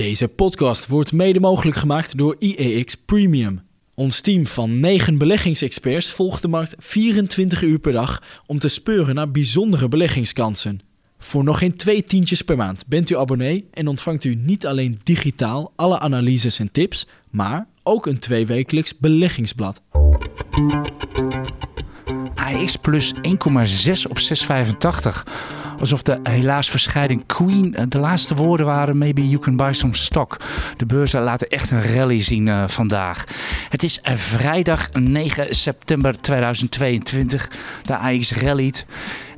Deze podcast wordt mede mogelijk gemaakt door IEX Premium. Ons team van 9 beleggingsexperts volgt de markt 24 uur per dag om te speuren naar bijzondere beleggingskansen. Voor nog geen twee tientjes per maand bent u abonnee en ontvangt u niet alleen digitaal alle analyses en tips, maar ook een tweewekelijks beleggingsblad. AX plus 1,6 op 6,85. Alsof de helaas verscheiden Queen eh, de laatste woorden waren: maybe you can buy some stock. De beurzen laten echt een rally zien uh, vandaag. Het is uh, vrijdag 9 september 2022. De AX rallied.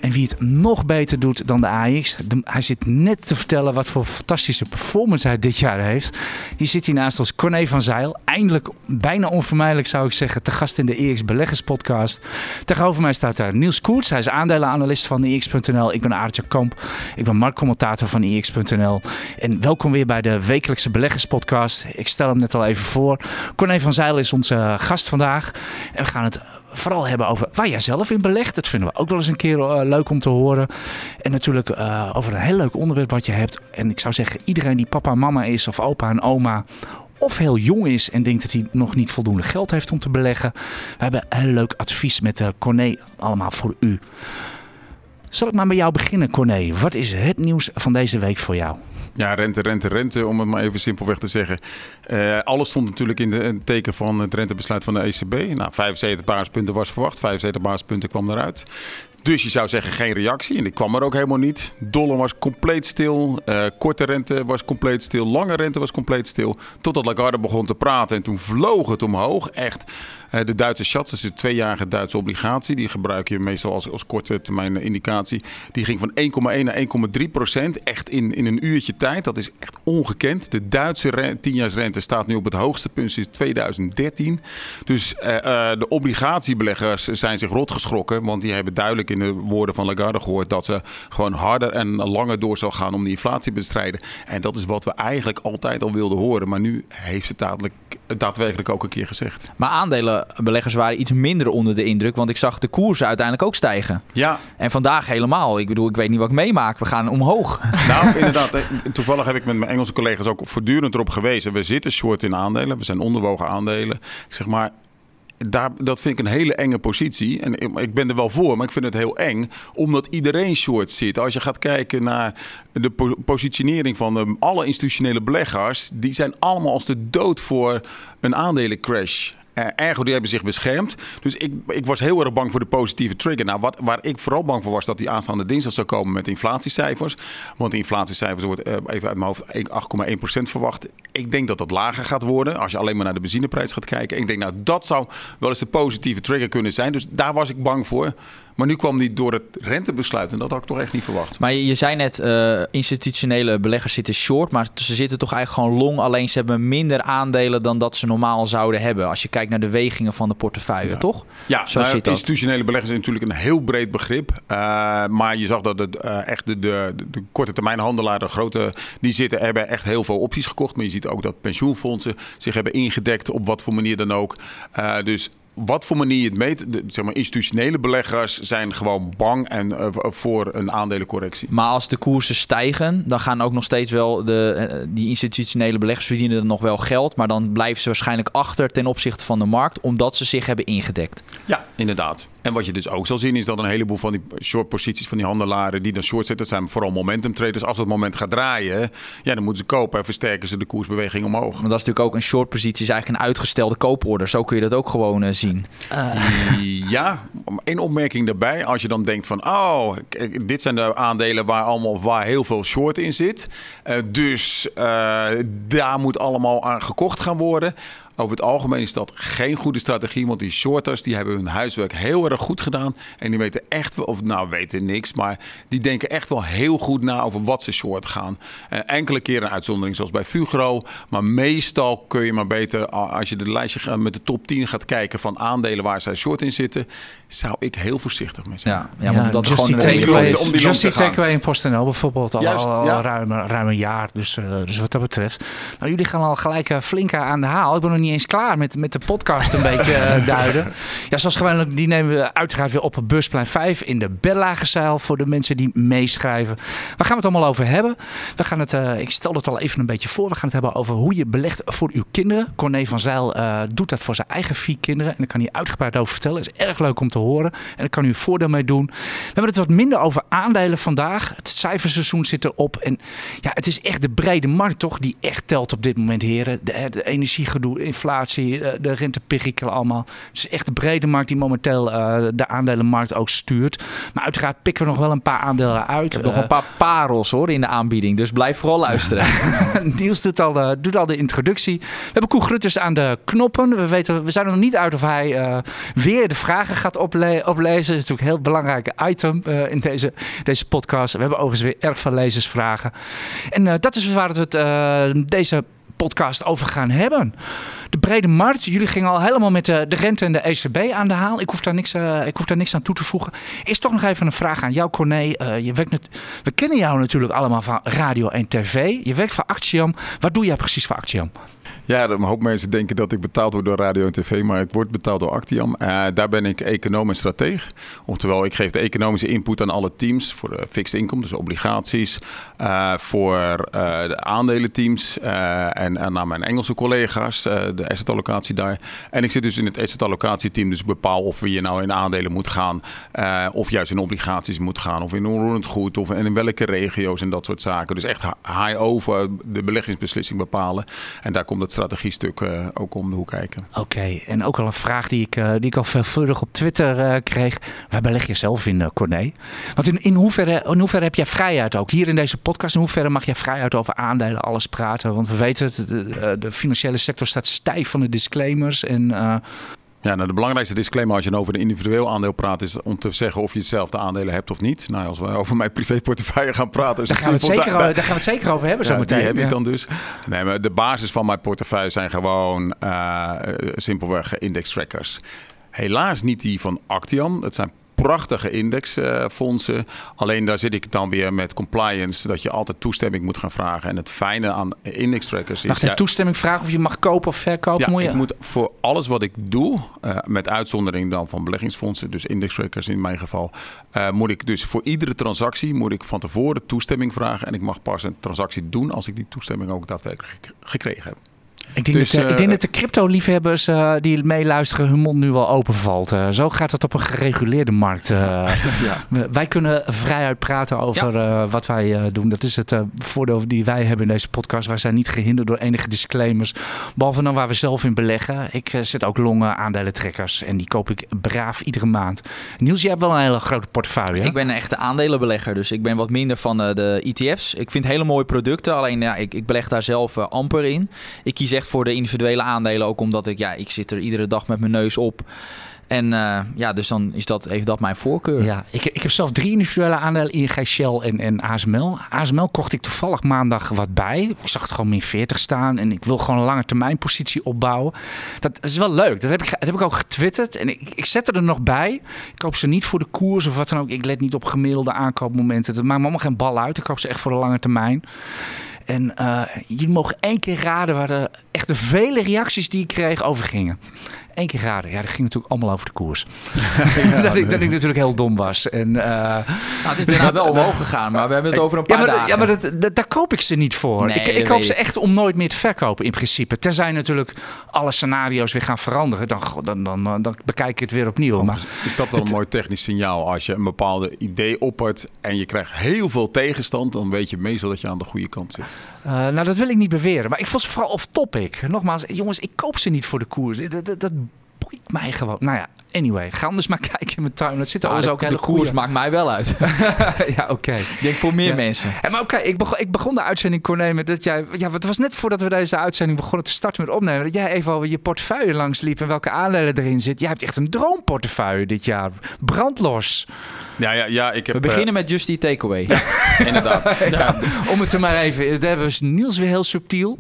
En wie het nog beter doet dan de AX, hij zit net te vertellen wat voor fantastische performance hij dit jaar heeft. Hier zit hij naast ons Corné van Zeil. Eindelijk, bijna onvermijdelijk zou ik zeggen, te gast in de EX Beleggers podcast. Tegenover mij staat daar Niels Koerts. Hij is aandelenanalist van EX.nl. Ik ben Aartje Kamp. Ik ben marktcommentator van EX.nl. En welkom weer bij de wekelijkse Beleggers podcast. Ik stel hem net al even voor. Corné van Zeil is onze gast vandaag. En we gaan het vooral hebben over waar jij zelf in belegt. Dat vinden we ook wel eens een keer uh, leuk om te horen. En natuurlijk uh, over een heel leuk onderwerp wat je hebt. En ik zou zeggen, iedereen die papa en mama is of opa en oma of heel jong is en denkt dat hij nog niet voldoende geld heeft om te beleggen. We hebben een heel leuk advies met uh, allemaal voor u. Zal ik maar bij jou beginnen, Corné? Wat is het nieuws van deze week voor jou? Ja, rente, rente, rente, om het maar even simpelweg te zeggen. Uh, alles stond natuurlijk in, de, in het teken van het rentebesluit van de ECB. Nou, 75 basispunten was verwacht, 75 basispunten kwam eruit. Dus je zou zeggen geen reactie. En die kwam er ook helemaal niet. Dollar was compleet stil. Uh, korte rente was compleet stil. Lange rente was compleet stil. Totdat Lagarde begon te praten. En toen vloog het omhoog. Echt. Uh, de Duitse schat, dus de tweejarige Duitse obligatie. Die gebruik je meestal als, als korte termijn indicatie. Die ging van 1,1 naar 1,3 procent. Echt in, in een uurtje tijd. Dat is echt ongekend. De Duitse tienjaarsrente staat nu op het hoogste punt sinds 2013. Dus uh, de obligatiebeleggers zijn zich rot geschrokken. Want die hebben duidelijk in de woorden van Lagarde gehoord dat ze gewoon harder en langer door zou gaan om die inflatie te bestrijden. En dat is wat we eigenlijk altijd al wilden horen. Maar nu heeft ze dadelijk, daadwerkelijk ook een keer gezegd. Maar aandelenbeleggers waren iets minder onder de indruk. Want ik zag de koersen uiteindelijk ook stijgen. Ja. En vandaag helemaal. Ik bedoel, ik weet niet wat ik meemaak. We gaan omhoog. Nou, inderdaad. Toevallig heb ik met mijn Engelse collega's ook voortdurend erop gewezen. We zitten short in aandelen. We zijn onderwogen aandelen. Ik zeg maar, daar, dat vind ik een hele enge positie. En ik ben er wel voor, maar ik vind het heel eng. Omdat iedereen short zit. Als je gaat kijken naar de positionering van de, alle institutionele beleggers. Die zijn allemaal als de dood voor een aandelencrash. Uh, ergo, die hebben zich beschermd. Dus ik, ik was heel erg bang voor de positieve trigger. Nou, wat, waar ik vooral bang voor was, dat die aanstaande dinsdag zou komen met inflatiecijfers. Want de inflatiecijfers wordt uh, even uit mijn hoofd 8,1% verwacht. Ik denk dat dat lager gaat worden als je alleen maar naar de benzineprijs gaat kijken. Ik denk, nou, dat zou wel eens de positieve trigger kunnen zijn. Dus daar was ik bang voor. Maar nu kwam die door het rentebesluit en dat had ik toch echt niet verwacht. Maar je, je zei net, uh, institutionele beleggers zitten short, maar ze zitten toch eigenlijk gewoon long. Alleen ze hebben minder aandelen dan dat ze normaal zouden hebben. Als je kijkt naar de wegingen van de portefeuille, ja. toch? Ja, Zo nou, zit institutionele beleggers is natuurlijk een heel breed begrip. Uh, maar je zag dat het uh, echt de, de, de, korte termijn handelaren, de grote, die zitten, hebben echt heel veel opties gekocht. Maar je ziet ook dat pensioenfondsen zich hebben ingedekt op wat voor manier dan ook. dus wat voor manier je het meet, de, zeg maar, institutionele beleggers zijn gewoon bang en, uh, voor een aandelencorrectie. Maar als de koersen stijgen, dan gaan ook nog steeds wel de, uh, die institutionele beleggers verdienen dan nog wel geld, maar dan blijven ze waarschijnlijk achter ten opzichte van de markt, omdat ze zich hebben ingedekt. Ja, inderdaad. En wat je dus ook zal zien is dat een heleboel van die short posities van die handelaren die dan short zitten, dat zijn vooral momentum traders. Als het moment gaat draaien, ja, dan moeten ze kopen en versterken ze de koersbeweging omhoog. Maar dat is natuurlijk ook een short positie, is eigenlijk een uitgestelde kooporder. Zo kun je dat ook gewoon uh, zien. Uh. Ja, één opmerking daarbij. Als je dan denkt van, oh, dit zijn de aandelen waar allemaal waar heel veel short in zit. Uh, dus daar moet allemaal aan gekocht gaan worden. Over het algemeen is dat geen goede strategie, want die shorters die hebben hun huiswerk heel erg goed gedaan. En die weten echt wel, of nou weten niks, maar die denken echt wel heel goed na over wat ze short gaan. Uh, enkele keren een uitzondering zoals bij Fugro, maar meestal kun je maar beter, als je de lijstje met de top 10 gaat kijken van aandelen waar zij short in zitten, zou ik heel voorzichtig mee zijn. Ja, ja, ja dat gewoon takeaway, om die Just takeaway in PostNL bijvoorbeeld al, Juist, al, ja. ruim, ruim een jaar, dus, uh, dus wat dat betreft. Nou, jullie gaan al gelijk uh, flink aan de haal. Ik ben nog niet eens klaar met, met de podcast een beetje uh, duiden. Ja, zoals gewoonlijk, die nemen we uiteraard weer op op Busplein 5 in de Bellagenzaal voor de mensen die meeschrijven. Waar gaan we het allemaal over hebben? We gaan het, uh, ik stel het al even een beetje voor. We gaan het hebben over hoe je belegt voor uw kinderen. Corné van Zijl uh, doet dat voor zijn eigen vier kinderen. En daar kan hij uitgebreid over vertellen. is erg leuk om te horen. En daar kan u een voordeel mee doen. We hebben het wat minder over aandelen vandaag. Het cijferseizoen zit erop. En ja, het is echt de brede markt toch die echt telt op dit moment, heren. De, de energiegedoe, inflatie, de renteperikelen allemaal. Het is echt de brede markt die momenteel uh, de aandelenmarkt ook stuurt. Maar uiteraard pikken we nog wel een paar aandelen uit. Ik heb nog een paar parels hoor in de aanbieding. Dus blijf vooral luisteren. Niels doet al, de, doet al de introductie. We hebben Koen Grutters aan de knoppen. We, weten, we zijn er nog niet uit of hij uh, weer de vragen gaat ople oplezen. Dat is natuurlijk een heel belangrijk item uh, in deze, deze podcast. We hebben overigens weer erg veel lezersvragen. En uh, dat is waar we het deze podcast over gaan hebben. De brede markt. Jullie gingen al helemaal met de, rente en de ECB aan de haal. Ik hoef, daar niks, uh, ik hoef daar niks aan toe te voegen. Is toch nog even een vraag aan jou, Corné. Uh, je werkt net, we kennen jou natuurlijk allemaal van radio en tv. Je werkt voor Actiam. Wat doe jij precies voor Actiam? Ja, een hoop mensen denken dat ik betaald word door radio en tv, maar ik word betaald door Actiam. Uh, daar ben ik econoom en strateeg. Oftewel, ik geef de economische input aan alle teams voor de fixed income, dus obligaties, uh, voor uh, de aandelenteams en, en aan mijn Engelse collega's, de asset allocatie daar. En ik zit dus in het asset allocatieteam, dus ik bepaal of je nou in aandelen moet gaan, of juist in obligaties moet gaan, of in onroerend goed, of in welke regio's en dat soort zaken. Dus echt high over de beleggingsbeslissing bepalen. En daar komt het strategiestuk uh, ook om de hoek kijken. Oké, en ook al een vraag die ik, uh, die ik al veelvuldig op Twitter uh, kreeg. Waar beleg je zelf in, Corné? Want in, in, hoeverre, in hoeverre heb jij vrijheid ook? Hier in deze podcast, in hoeverre mag jij vrijheid over aandelen, alles praten? Want we weten, de, de financiële sector staat stijf van de disclaimers. En ja, nou de belangrijkste disclaimer als je over een individueel aandeel praat, is om te zeggen of je hetzelfde aandelen hebt of niet. Nou, als we over mijn privéportefeuille gaan praten, is daar, gaan we het zeker, daar gaan we het zeker over hebben zo ja, meteen. Die heb ik dan dus. Nee, maar de basis van mijn portefeuille zijn gewoon uh, simpelweg index trackers. Helaas niet die van Actiam. Het zijn prachtige indexfondsen. Alleen daar zit ik dan weer met compliance, dat je altijd toestemming moet gaan vragen. En het fijne aan index trackers is... Mag je ja, toestemming vragen of je mag kopen of verkopen? Ja, moet je? ik moet voor alles wat ik doe, uh, met uitzondering dan van beleggingsfondsen, dus index trackers in mijn geval, uh, moet ik dus voor iedere transactie moet ik van tevoren toestemming vragen. En ik mag pas een transactie doen als ik die toestemming ook daadwerkelijk gekregen heb. Ik denk, dus, dat, uh, ik denk dat de crypto-liefhebbers uh, die meeluisteren hun mond nu wel openvalt. Uh, zo gaat het op een gereguleerde markt. ja. Wij kunnen vrijuit praten over ja. wat wij doen. Dat is het voordeel die wij hebben in deze podcast. Wij zijn niet gehinderd door enige disclaimers. Behalve dan waar we zelf in beleggen. Ik zet ook longen aandelentrekkers en die koop ik braaf iedere maand. Niels, jij hebt wel een hele grote portefeuille. Hè? Ik ben een echte aandelenbelegger, dus ik ben wat minder van de ETF's. Ik vind hele mooie producten, alleen ja, ik, ik beleg daar zelf amper in. Ik kies echt voor de individuele aandelen. Ook omdat ik, ja, ik zit er iedere dag met mijn neus op. En uh, ja, dus dan is dat even dat mijn voorkeur. Ja, ik, ik heb zelf drie individuele aandelen, ING, Shell en, en ASML. ASML kocht ik toevallig maandag wat bij. Ik zag het gewoon min 40 staan en ik wil gewoon een lange termijn positie opbouwen. Dat is wel leuk. Dat heb ik, heb ik ook getwitterd en ik, ik zet er nog bij. Ik koop ze niet voor de koers of wat dan ook. Ik let niet op gemiddelde aankoopmomenten. Dat maakt me allemaal geen bal uit. Ik koop ze echt voor de lange termijn. En uh, jullie mogen één keer raden waar de echt de vele reacties die ik kreeg over gingen. Eén keer raden. Ja, dat ging natuurlijk allemaal over de koers. ja, dat, ik, dat ik natuurlijk heel dom was. En, uh, nou, het is daarna wel omhoog gegaan, maar we hebben het over een paar ja, maar, dagen. Ja, maar dat, dat, daar koop ik ze niet voor. Nee, ik ik koop ze echt om nooit meer te verkopen in principe. Tenzij natuurlijk alle scenario's weer gaan veranderen. Dan, dan, dan, dan bekijk ik het weer opnieuw. Oh, maar is dat wel een mooi technisch signaal? Als je een bepaalde idee oppert en je krijgt heel veel tegenstand... dan weet je meestal dat je aan de goede kant zit. Uh, nou, dat wil ik niet beweren. Maar ik vond ze vooral off-topic. Nogmaals, jongens, ik koop ze niet voor de koers. Dat, dat, dat boeit mij gewoon. Nou ja, anyway, ga anders maar kijken in mijn tuin. Dat zit er nou, ook de, hele de koers maakt mij wel uit. ja, oké. Okay. Ik denk voor meer ja. mensen. En maar oké, okay, ik, begon, ik begon de uitzending, Corné, met dat jij... Ja, het was net voordat we deze uitzending begonnen te starten met opnemen... dat jij even over je portefeuille langs liep en welke aandelen erin zit. Jij hebt echt een droomportefeuille dit jaar. Brandlos. Ja, ja, ja, ik heb, we beginnen uh, met Just Eat Takeaway. Ja, inderdaad. ja, om het er maar even... Dat hebben we Niels weer heel subtiel.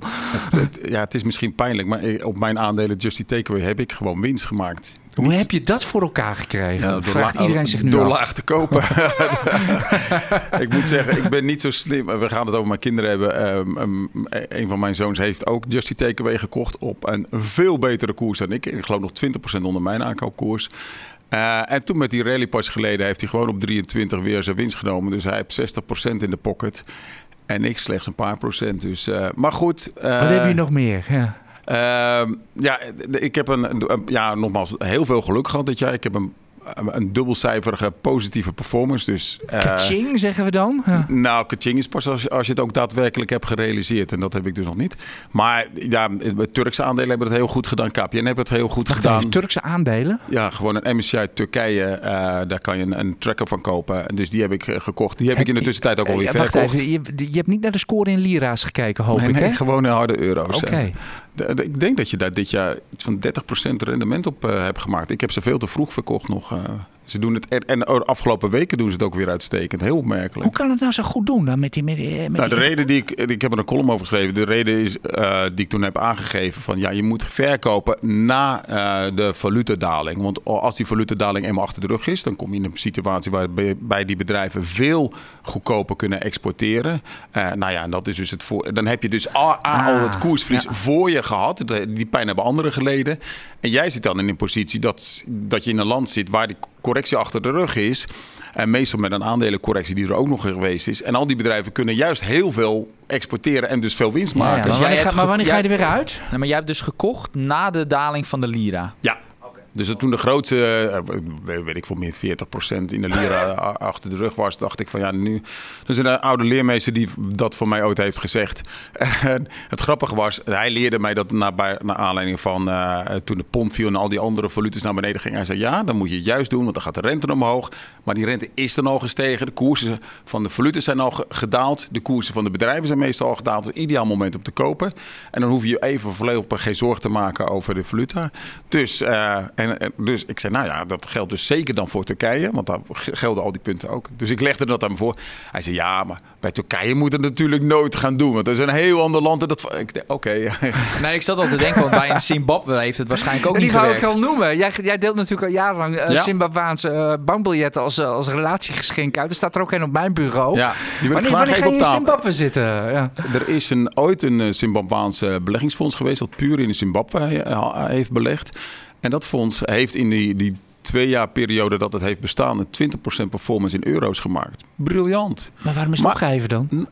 Ja, het is misschien pijnlijk, maar op mijn aandelen Just Eat Takeaway heb ik gewoon winst gemaakt. Hoe heb je dat voor elkaar gekregen? Ja, Vraagt iedereen zich nu door af. laag te kopen. ik moet zeggen, ik ben niet zo slim. We gaan het over mijn kinderen hebben. Ehm, een van mijn zoons heeft ook Justy Takeaway gekocht op een veel betere koers dan ik. Ik geloof nog 20% onder mijn aankoopkoers. Eh, en toen met die rally pas geleden heeft hij gewoon op 23 weer zijn winst genomen. Dus hij heeft 60% in de pocket. En ik slechts een paar procent. Dus, eh, maar goed. Wat heb je nog meer? Ja. Ehm, ja, ik heb een, een- ja, nogmaals heel veel geluk gehad dit jaar. Ik heb een, een dubbelcijferige positieve performance. Dus, eh, Kaching, zeggen we dan? Ja. nou, kaching is pas als je, als je het ook daadwerkelijk hebt gerealiseerd. En dat heb ik dus nog niet. Maar ja, Turkse aandelen hebben het heel goed gedaan. KPN hebben het heel goed Wacht gedaan. even, Turkse aandelen? Ja, gewoon een MSCI Turkije. eh, daar kan je een, een tracker van kopen. Dus die heb ik eh, gekocht. Die heb ik in de tussentijd ook alweer Eh, verkocht. even, je, je hebt niet naar de score in lira's gekeken, hoop Nee, ik, nee, hè? gewoon in harde euro's. Oké. eh. Ik denk dat je daar dit jaar iets van 30% rendement op eh, hebt gemaakt. Ik heb ze veel te vroeg verkocht nog. Ze doen het, en, en de afgelopen weken doen ze het ook weer uitstekend. Heel opmerkelijk. Hoe kan het nou zo goed doen dan met die... Met die, met Nou, de die- reden die ik, ik heb er een column over geschreven. De reden is, eh, die ik toen heb aangegeven van ja, je moet verkopen na eh, de valutadaling. Want als die valutadaling eenmaal achter de rug is, dan kom je in een situatie waarbij die bedrijven veel goedkoper kunnen exporteren. Eh, nou ja, en dat is dus het voor. Dan heb je dus al, al Ah, het koersverlies ja. voor je gehad. Die pijn hebben anderen geleden. En jij zit dan in een positie dat, dat je in een land zit waar die correctie achter de rug is. En meestal met een aandelencorrectie die er ook nog geweest is. En al die bedrijven kunnen juist heel veel exporteren en dus veel winst Ja, ja, maken. maar Dus jij wanneer, ga, maar wanneer ga je er weer uit? Nee, maar jij hebt dus gekocht na de daling van de lira. Ja. Dus toen de grootste, eh, weet ik veel meer, 40% in de lira achter de rug was, dacht ik van ja, nu. Is een oude leermeester die dat voor mij ooit heeft gezegd. En het grappige was, hij leerde mij dat naar, naar aanleiding van eh, toen de pond viel en al die andere valutes naar beneden gingen. Hij zei ja, dan moet je het juist doen, want dan gaat de rente omhoog. Maar die rente is dan al gestegen. De koersen van de valutes zijn al ge- gedaald. De koersen van de bedrijven zijn meestal al gedaald. Het is ideaal moment om te kopen. En dan hoef je je even voorlopig geen zorg te maken over de valuta. Dus, eh, en, en- dus ik zei, nou ja, dat geldt dus zeker dan voor Turkije. Want daar gelden al die punten ook. Dus ik legde dat aan hem voor. Hij zei, ja, maar bij Turkije moet het natuurlijk nooit gaan doen. Want dat is een heel ander land. En dat, ik dacht, oké. Nee, ik zat al te denken, want bij een Zimbabwe heeft het waarschijnlijk ook die niet ga ik gewerkt. al noemen. Jij, jij deelt natuurlijk al jarenlang eh Ja. Zimbabwaanse eh, bankbiljetten als, eh, als relatiegeschenk uit. Er staat er ook een op mijn bureau. Ja, die wil ik wanneer graag wanneer ga je in. Zimbabwe zitten? Ja. Er is een, ooit een eh, Zimbabwaanse beleggingsfonds geweest dat puur in Zimbabwe eh, heeft belegd. En dat fonds heeft in die, die twee jaar periode dat het heeft bestaan een 20% performance in euro's gemaakt. Briljant. Maar waarom is het opgegeven dan?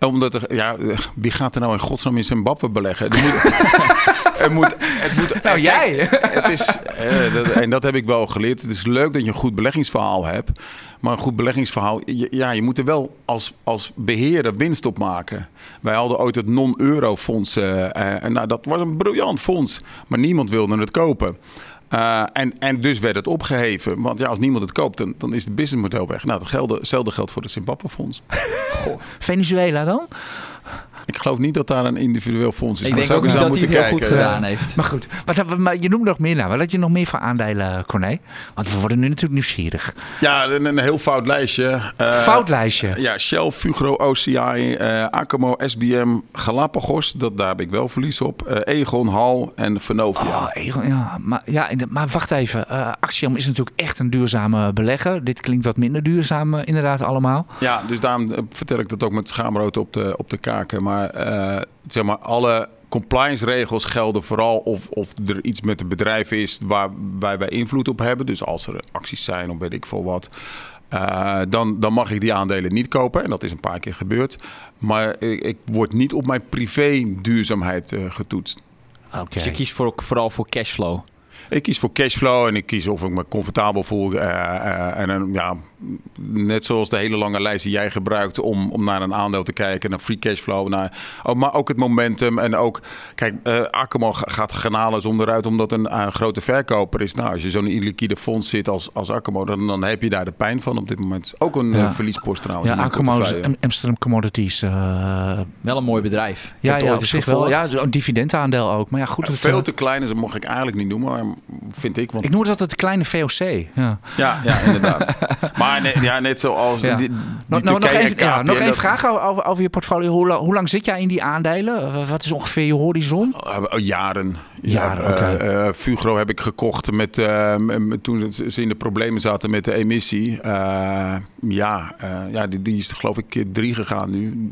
Omdat er, ja, wie gaat er nou in godsnaam in Zimbabwe beleggen? Er moet, er moet, het moet, Nou, jij. Het is, eh, dat, en dat heb ik wel geleerd. Het is leuk dat je een goed beleggingsverhaal hebt. Maar een goed beleggingsverhaal, ja, je moet er wel als, als beheerder winst op maken. Wij hadden ooit het non-euro fonds. eh, eh, en nou, dat was een briljant fonds. Maar niemand wilde het kopen. Eh, en, en dus werd het opgeheven. Want ja, als niemand het koopt, dan, dan is het businessmodel weg. Nou, dat geldt, hetzelfde geldt voor het Zimbabwe-fonds. Venezuela dan? Ik geloof niet dat daar een individueel fonds is. Ik Maar denk zou ook aan dat hij heel goed kijken. gedaan heeft. Maar goed, maar, maar je noemt nog meer. Wat had je nog meer van aandelen, Corné? Want we worden nu natuurlijk nieuwsgierig. Ja, een, een heel fout lijstje. Eh, Foutlijstje. Ja, Shell, Fugro, OCI, eh Acamo, SBM, Galapagos. Dat, daar heb ik wel verlies op. Eh, Egon, Hal en Venovia. Oh, Egon, ja, maar, ja, maar wacht even. eh Axiom is natuurlijk echt een duurzame belegger. Dit klinkt wat minder duurzaam eh, inderdaad allemaal. Ja, dus daarom eh, vertel ik dat ook met schaamrood op de, op de kaken. Maar eh, zeg maar, alle compliance regels gelden vooral of, of er iets met het bedrijf is waarbij wij invloed op hebben. Dus als er acties zijn of weet ik veel wat. eh, dan, dan mag ik die aandelen niet kopen. En dat is een paar keer gebeurd. Maar ik, ik word niet op mijn privé duurzaamheid eh, getoetst. Oké. Dus je kiest voor, vooral voor cashflow. Ik kies voor cashflow en ik kies of ik me comfortabel voel. eh, eh, en een, ja, net zoals de hele lange lijst die jij gebruikt om, om naar een aandeel te kijken, naar free cashflow, naar, oh, maar ook het momentum. En ook, kijk, eh Akkerman ga- gaat granalen onderuit omdat een, een grote verkoper is. Nou, als je zo'n illiquide fonds zit als, als Akkerman, dan, dan heb je daar de pijn van op dit moment. Ook een Ja. eh, verliespost trouwens. Ja, Acromo's portefeuille. Amsterdam Commodities. eh, Wel een mooi bedrijf. Ja, ja, ooit op zich wel. Ja, een dividendaandeel ook. Maar ja, goed. Veel eh, te klein is, dat mag ik eigenlijk niet noemen. Vind ik. Want Ik noem het altijd de kleine VOC. Ja. Ja, ja inderdaad. maar nee, ja, net zoals Ja. die, die Nog, even, ja, nog één dat- vraag over, over je portfolio. Hoe, la- hoe lang zit jij in die aandelen? Wat is ongeveer je horizon? Uh, jaren. Jaren, Ja, oké. eh, eh, Fugro heb ik gekocht met, eh, met- toen ze in de problemen zaten met de emissie. Eh, ja, eh, ja die, die is geloof ik keer drie gegaan nu.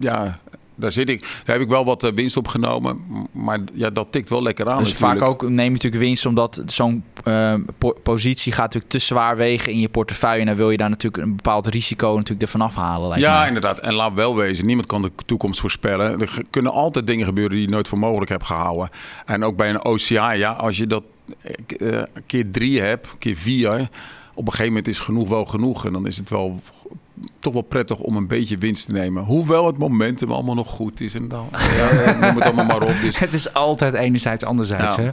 Ja, daar zit ik. Daar heb ik wel wat eh, winst op genomen. Maar ja, dat tikt wel lekker aan Dus natuurlijk. vaak ook neem je natuurlijk winst omdat zo'n eh, po- positie gaat natuurlijk te zwaar wegen in je portefeuille. En dan wil je daar natuurlijk een bepaald risico natuurlijk ervan afhalen. Ja, inderdaad. En laat wel wezen, niemand kan de toekomst voorspellen. Er kunnen altijd dingen gebeuren die je nooit voor mogelijk hebt gehouden. En ook bij een OCA, ja, als je dat eh, keer drie hebt, keer vier... op een gegeven moment is genoeg wel genoeg. En dan is het wel toch wel prettig om een beetje winst te nemen. Hoewel het momentum allemaal nog goed is. En dan, ja, noem het allemaal maar op. Dus, Het is altijd enerzijds, anderzijds. Ja. hè?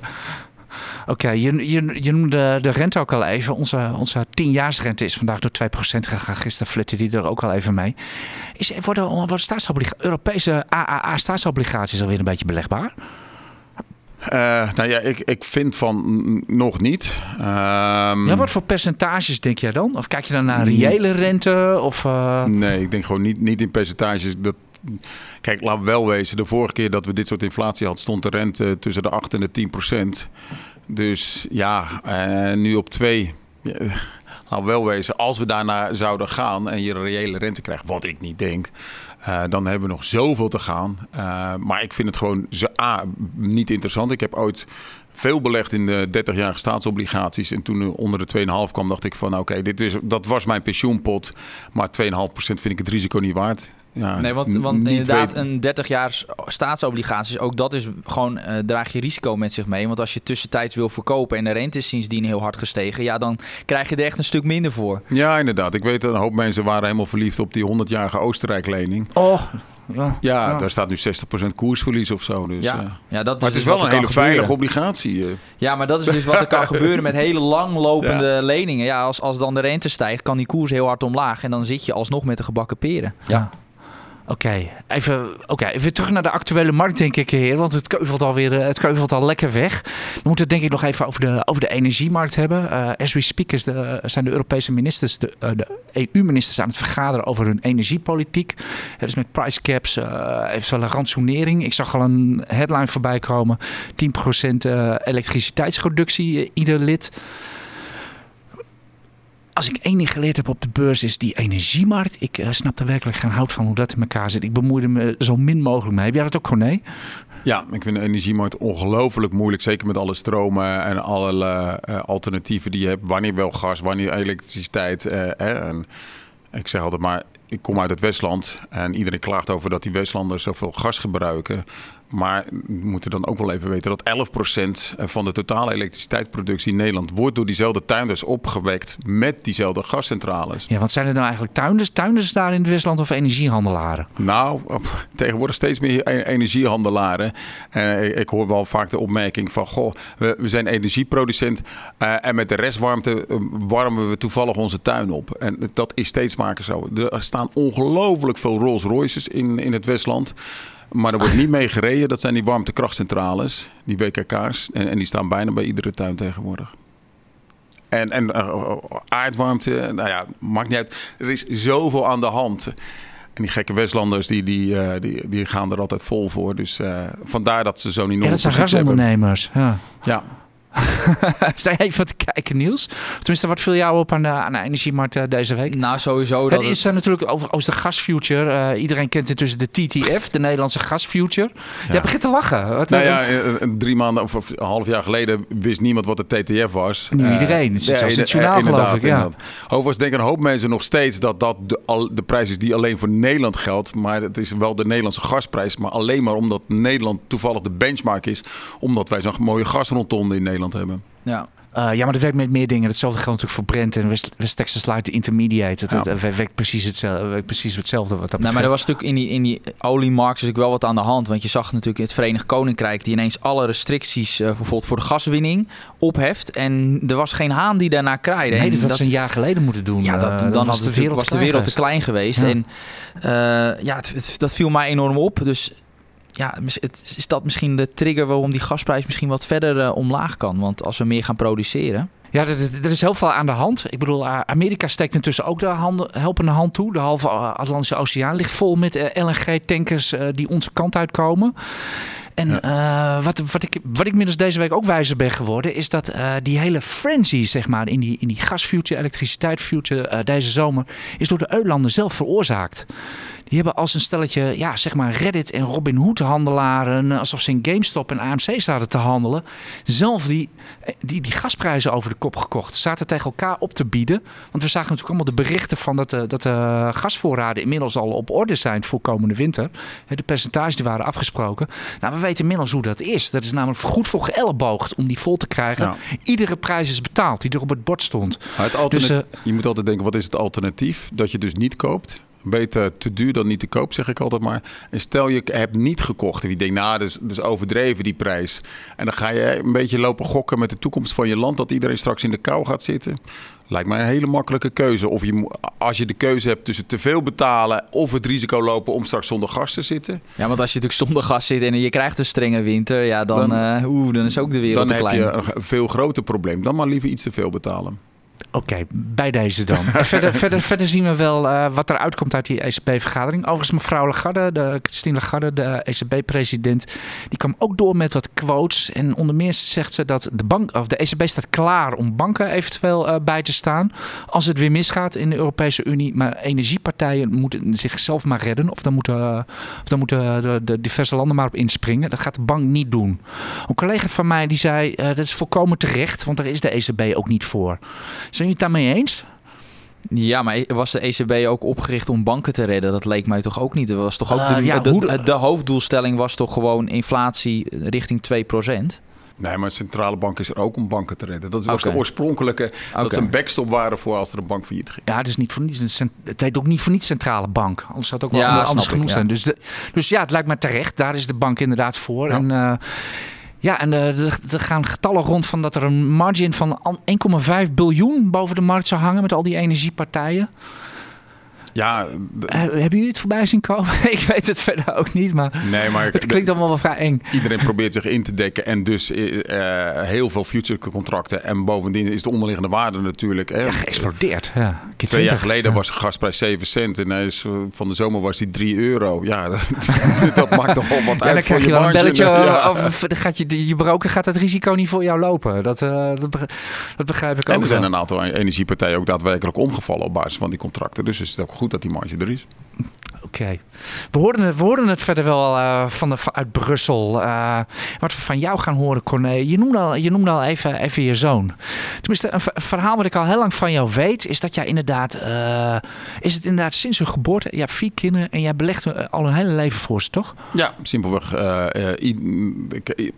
Oké, je, je, je noemde de rente ook al even. Onze, onze 10-jaarsrente is vandaag door 2% gegaan. Gisteren flitte die er ook al even mee. Is, worden, worden Europese AAA-staatsobligaties alweer een beetje belegbaar? Eh, nou ja, ik, ik vind van nog niet. Ehm, Ja, wat voor percentages denk jij dan? Of kijk je dan naar reële rente? Of, eh, Nee, ik denk gewoon niet, niet in percentages. Dat, kijk, laat wel wezen. De vorige keer dat we dit soort inflatie hadden, stond de rente tussen de 8 en de 10 procent. Dus ja, eh, nu op 2. laat wel wezen, als we daarna zouden gaan en je een reële rente krijgt, wat ik niet denk. Eh, dan hebben we nog zoveel te gaan. Eh, maar ik vind het gewoon niet interessant. Ik heb ooit veel belegd in de 30-jarige staatsobligaties. En toen er onder de 2,5 kwam, dacht ik van oké, dit is dat was mijn pensioenpot. Maar 2,5% vind ik het risico niet waard. Ja, Nee, want, want inderdaad, weten- een 30 jaar staatsobligaties, ook dat is gewoon, eh, draag je risico met zich mee. Want als je tussentijds wil verkopen en de rente is sindsdien heel hard gestegen, ja, dan krijg je er echt een stuk minder voor. Ja, inderdaad. Ik weet dat een hoop mensen waren helemaal verliefd op die 100-jarige Oostenrijk-lening. oh, ja. Ja, Ja. daar staat nu 60% koersverlies of zo. Dus, Ja, eh. ja, dat is Maar het dus is wel wat een hele veilige obligatie. eh. Ja, maar dat is dus wat er kan gebeuren met hele langlopende leningen. Ja, als, als dan de rente stijgt, kan die koers heel hard omlaag. En dan zit je alsnog met de gebakken peren. Ja. Oké, even, oké, even terug naar de actuele markt, denk ik, heer. Want het keuvelt alweer, eh, het keuvelt al lekker weg. We moeten het denk ik nog even over de, over de energiemarkt hebben. Eh as we speak is de, zijn de Europese ministers, de, eh, de EU-ministers aan het vergaderen over hun energiepolitiek. Het is met price caps, eh eventuele rantsoenering. Ik zag al een headline voorbij komen. 10% eh, elektriciteitsreductie, ieder lid. Als ik één ding geleerd heb op de beurs is die energiemarkt. Ik eh, snap er werkelijk geen hout van hoe dat in elkaar zit. Ik bemoeide me zo min mogelijk mee. Heb jij dat ook, Corné? Ja, ik vind de energiemarkt ongelooflijk moeilijk. Zeker met alle stromen en alle eh, alternatieven die je hebt. Wanneer wel gas, wanneer elektriciteit. eh, en ik zeg altijd maar, ik kom uit het Westland. En iedereen klaagt over dat die Westlanders zoveel gas gebruiken. Maar we moeten dan ook wel even weten dat 11% van de totale elektriciteitsproductie in Nederland... wordt door diezelfde tuinders opgewekt met diezelfde gascentrales. Ja, want zijn er nou eigenlijk tuinders, tuinders daar in het Westland of energiehandelaren? Nou, tegenwoordig steeds meer e- energiehandelaren. Eh, ik- hoor wel vaak de opmerking van... Goh, we, we zijn energieproducent eh, en met de restwarmte eh, warmen we toevallig onze tuin op. En dat is steeds vaker zo. Er staan ongelooflijk veel Rolls Royces in, in het Westland... Maar er wordt niet mee gereden. Dat zijn die warmtekrachtcentrales, die WKK's. En, en die staan bijna bij iedere tuin tegenwoordig. En, en eh, aardwarmte, nou ja, maakt niet uit. Er is zoveel aan de hand. En die gekke Westlanders, die, die, eh, die, die gaan er altijd vol voor. Dus eh, vandaar dat ze zo'n enorme Ja, dat zijn gasondernemers. Ja. Ja. Sta je even te kijken, Niels? Tenminste, wat viel jou op aan de, aan de energiemarkt eh, deze week? Nou, sowieso. Het Dat is eh, natuurlijk over, over de gasfuture. Eh, iedereen kent intussen de TTF, de Nederlandse gasfuture. Jij begint te lachen. Wat, Nou ja, drie maanden of, of een half jaar geleden wist niemand wat de TTF was. Nu Eh, iedereen. Het zit zelfs in het journaal, geloof inderdaad, ik, ja. Overigens denken een hoop mensen nog steeds dat dat de, al, de prijs is die alleen voor Nederland geldt. Maar het is wel de Nederlandse gasprijs. Maar alleen maar omdat Nederland toevallig de benchmark is. Omdat wij zo'n mooie gasrondtonde in Nederland hebben. Ja. Eh, ja, maar dat werkt met meer dingen. Hetzelfde geldt natuurlijk voor Brent en West, West Texas Light Intermediate. Ja. het werkt, precies hetzelfde, werkt precies hetzelfde wat dat Nou, maar er was natuurlijk in die, in die oliemarkt natuurlijk wel wat aan de hand. Want je zag natuurlijk in het Verenigd Koninkrijk die ineens alle restricties eh, bijvoorbeeld voor de gaswinning opheft. En er was geen haan die daarna kraaide. Nee, dat had ze een jaar geleden moeten doen. Ja, dat, Eh, dan was was, de wereld was de wereld te klein geweest. Ja. En eh, ja, het, het- dat viel mij enorm op. Dus ja, het, is dat misschien de trigger waarom die gasprijs misschien wat verder eh, omlaag kan? Want als we meer gaan produceren. Ja, er, is heel veel aan de hand. Ik bedoel, Amerika steekt intussen ook de handen, helpende hand toe. De halve Atlantische Oceaan ligt vol met eh, LNG-tankers eh, die onze kant uitkomen. En eh, wat, wat, ik, wat ik inmiddels deze week ook wijzer ben geworden, is dat eh, die hele frenzy, zeg maar, in die, in die gasfuture, elektriciteitsfuture eh, deze zomer, is door de Eulanden zelf veroorzaakt. Die hebben als een stelletje, ja, zeg maar Reddit en Robin Hood handelaren, eh, alsof ze in GameStop en AMC zaten te handelen, zelf die, eh, die, die gasprijzen over de kop gekocht. Zaten tegen elkaar op te bieden. Want we zagen natuurlijk allemaal de berichten van dat de, dat de gasvoorraden inmiddels al op orde zijn voor komende winter. De percentages die waren afgesproken. Nou, we weten inmiddels hoe dat is. Dat is namelijk goed voor geëlleboogd om die vol te krijgen. Ja. Iedere prijs is betaald die er op het bord stond. Maar het alternatief, Dus, je moet altijd denken, wat is het alternatief? Dat je dus niet koopt. Beter te duur dan niet te koop, zeg ik altijd maar. En stel je hebt niet gekocht en je denkt, nou, dat is, dat is overdreven die prijs. En dan ga je een beetje lopen gokken met de toekomst van je land, dat iedereen straks in de kou gaat zitten. Lijkt mij een hele makkelijke keuze. Of je, als je de keuze hebt tussen te veel betalen of het risico lopen om straks zonder gas te zitten, Ja, want als je natuurlijk zonder gas zit en je krijgt een strenge winter, ja, dan, Dan- eh, oeh, dan is ook de wereld dan te heb klein. je een veel groter probleem. Dan maar liever iets te veel betalen. Oké, bij deze dan. En verder, verder, verder zien we wel eh, wat er uitkomt uit die ECB-vergadering. Overigens, mevrouw Lagarde, de, Christine Lagarde, de ECB-president, die kwam ook door met wat quotes. En onder meer zegt ze dat de, bank, of de ECB staat klaar om banken eventueel eh, bij te staan. Als het weer misgaat in de Europese Unie. Maar energiepartijen moeten zichzelf maar redden. Of dan moeten, eh, of dan moeten de, de diverse landen maar op inspringen. Dat gaat de bank niet doen. Een collega van mij die zei, dat is volkomen terecht, want daar is de ECB ook niet voor. Zijn jullie het daarmee eens? Ja, maar was de ECB ook opgericht om banken te redden? Dat leek mij toch ook niet. Er was toch ook Eh, de, ja, de, de, de hoofddoelstelling was toch gewoon inflatie richting 2%? Nee, maar een centrale bank is er ook om banken te redden. Dat was de oorspronkelijke, dat ze een backstop waren voor als er een bank failliet ging. Ja, het, is niet voor niets, cent- het heet ook niet voor niets centrale bank. Anders zou het ook wel Ja, anders ik, ja. zijn. Dus, de, dus ja, het lijkt me terecht. Daar is de bank inderdaad voor. Ja. En, eh, ja, en eh, er, gaan getallen rond van dat er een margin van an- 1,5 biljoen boven de markt zou hangen met al die energiepartijen. Ja, Eh, hebben jullie het voorbij zien komen? ik weet het verder ook niet, maar nee, maar het klinkt allemaal wel vrij eng. iedereen probeert zich in te dekken en dus eh, eh, heel veel future contracten. En bovendien is de onderliggende waarde natuurlijk. Hè, Ja, geëxplodeerd. Ja. Keer Twee jaar 20. geleden Ja. was de gasprijs 7 cent en hij is, van de zomer was die 3 euro. Ja, dat, dat maakt toch wel wat Ja, uit dan krijg je je wel een belletje. Ja. Of gaat je, je broker gaat het risico niet voor jou lopen. Dat, dat, begrijp, dat begrijp ik ook En er zijn wel. een aantal energiepartijen ook daadwerkelijk omgevallen op basis van die contracten. Dus is het ook goed dat die marge er is. Oké. We, hoorden het, we hoorden het verder wel eh, van de, uit Brussel. Eh, wat we van jou gaan horen, Corné. Je noemde al, je noemde al even, even je zoon. Tenminste, een, ver- een verhaal wat ik al heel lang van jou weet... is dat jij inderdaad... eh, is het inderdaad sinds hun geboorte... Je hebt vier kinderen en jij belegt al een hele leven voor ze, toch? Ja, simpelweg.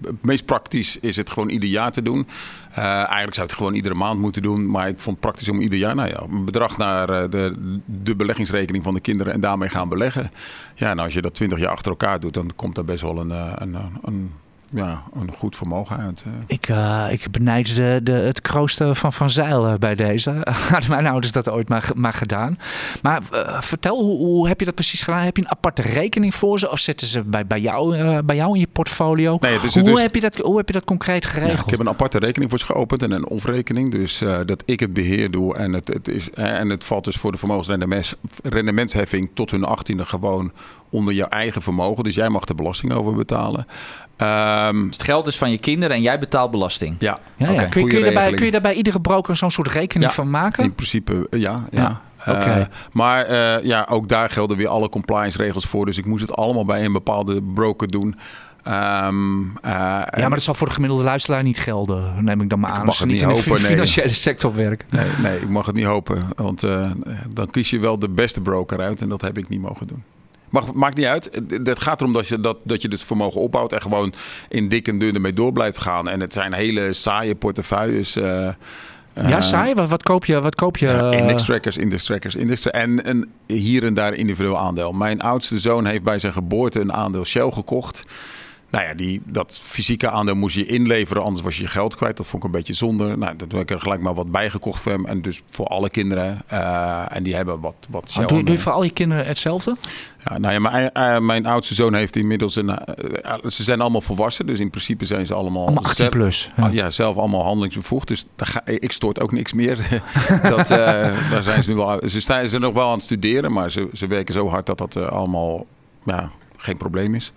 het meest praktisch is het gewoon ieder jaar te doen. Eh, eigenlijk zou het gewoon iedere maand moeten doen. Maar ik vond het praktisch om ieder jaar nou ja, een bedrag naar eh, de, de beleggingsrekening van de kinderen en daarmee gaan beleggen. Ja, en als je dat twintig jaar achter elkaar doet, dan komt daar best wel een, eh, een, een, ja, een goed vermogen uit. eh. Ik, eh, ik benijd de, de, het kroosten van Van Zijl eh, bij deze. Hadden mijn ouders dat ooit maar, maar gedaan. Maar eh, vertel, hoe, hoe heb je dat precies gedaan? Heb je een aparte rekening voor ze? Of zitten ze bij, bij, jou, eh, bij jou in je portfolio? Nee, is hoe, dus- heb je dat, hoe heb je dat concreet Ja, geregeld? ik heb een aparte rekening voor ze geopend en een off-rekening. Dus eh, dat ik het beheer doe. En het, het is, eh, en het valt dus voor de vermogensrendementsheffing tot hun achttiende gewoon onder jouw eigen vermogen. Dus jij mag de belasting over betalen. Ehm, Dus het geld is van je kinderen en jij betaalt belasting. ja, Ja, Kun, je, kun, je daarbij, kun je daarbij iedere broker zo'n soort rekening Ja, van maken? in principe eh, ja. ja. Ja, Eh, oké. maar eh, ja, ook daar gelden weer alle compliance regels voor. Dus ik moest het allemaal bij een bepaalde broker doen. Ehm, eh, ja, maar dat zal voor de gemiddelde luisteraar niet gelden, neem ik dan maar aan. mag Als ze het niet niet in de hopen, nee. financiële sector werken. Nee, nee, ik mag het niet hopen. Want eh, dan kies je wel de beste broker uit. En dat heb ik niet mogen doen. Mag, maakt niet uit. Het- gaat erom dat je, dat, dat je het vermogen opbouwt. En gewoon in dik en dun ermee door blijft gaan. En het zijn hele saaie portefeuilles. eh, ja, eh, saai. Wat, wat koop je? Wat koop je Ja, index trackers, index trackers, index tra- en een hier en daar individueel aandeel. Mijn oudste zoon heeft bij zijn geboorte een aandeel Shell gekocht. Nou ja, die, dat fysieke aandeel moest je inleveren, anders was je je geld kwijt. Dat vond ik een beetje zonde. Nou, dat heb ik er gelijk maar wat bijgekocht voor hem. En dus voor alle kinderen. Uh, en die hebben wat, wat doe, doe, je voor al je kinderen hetzelfde? Ja, nou ja, mijn, uh, mijn oudste zoon heeft inmiddels een... Uh, ze zijn allemaal volwassen, dus in principe zijn ze allemaal... Allemaal 18 plus. Ja. ja. zelf allemaal handelingsbevoegd. Dus daar ga, ik stoort ook niks meer. dat, daar zijn ze nu wel... Ze zijn, ze nog wel aan het studeren, maar ze, ze werken zo hard dat dat allemaal ja, geen probleem is.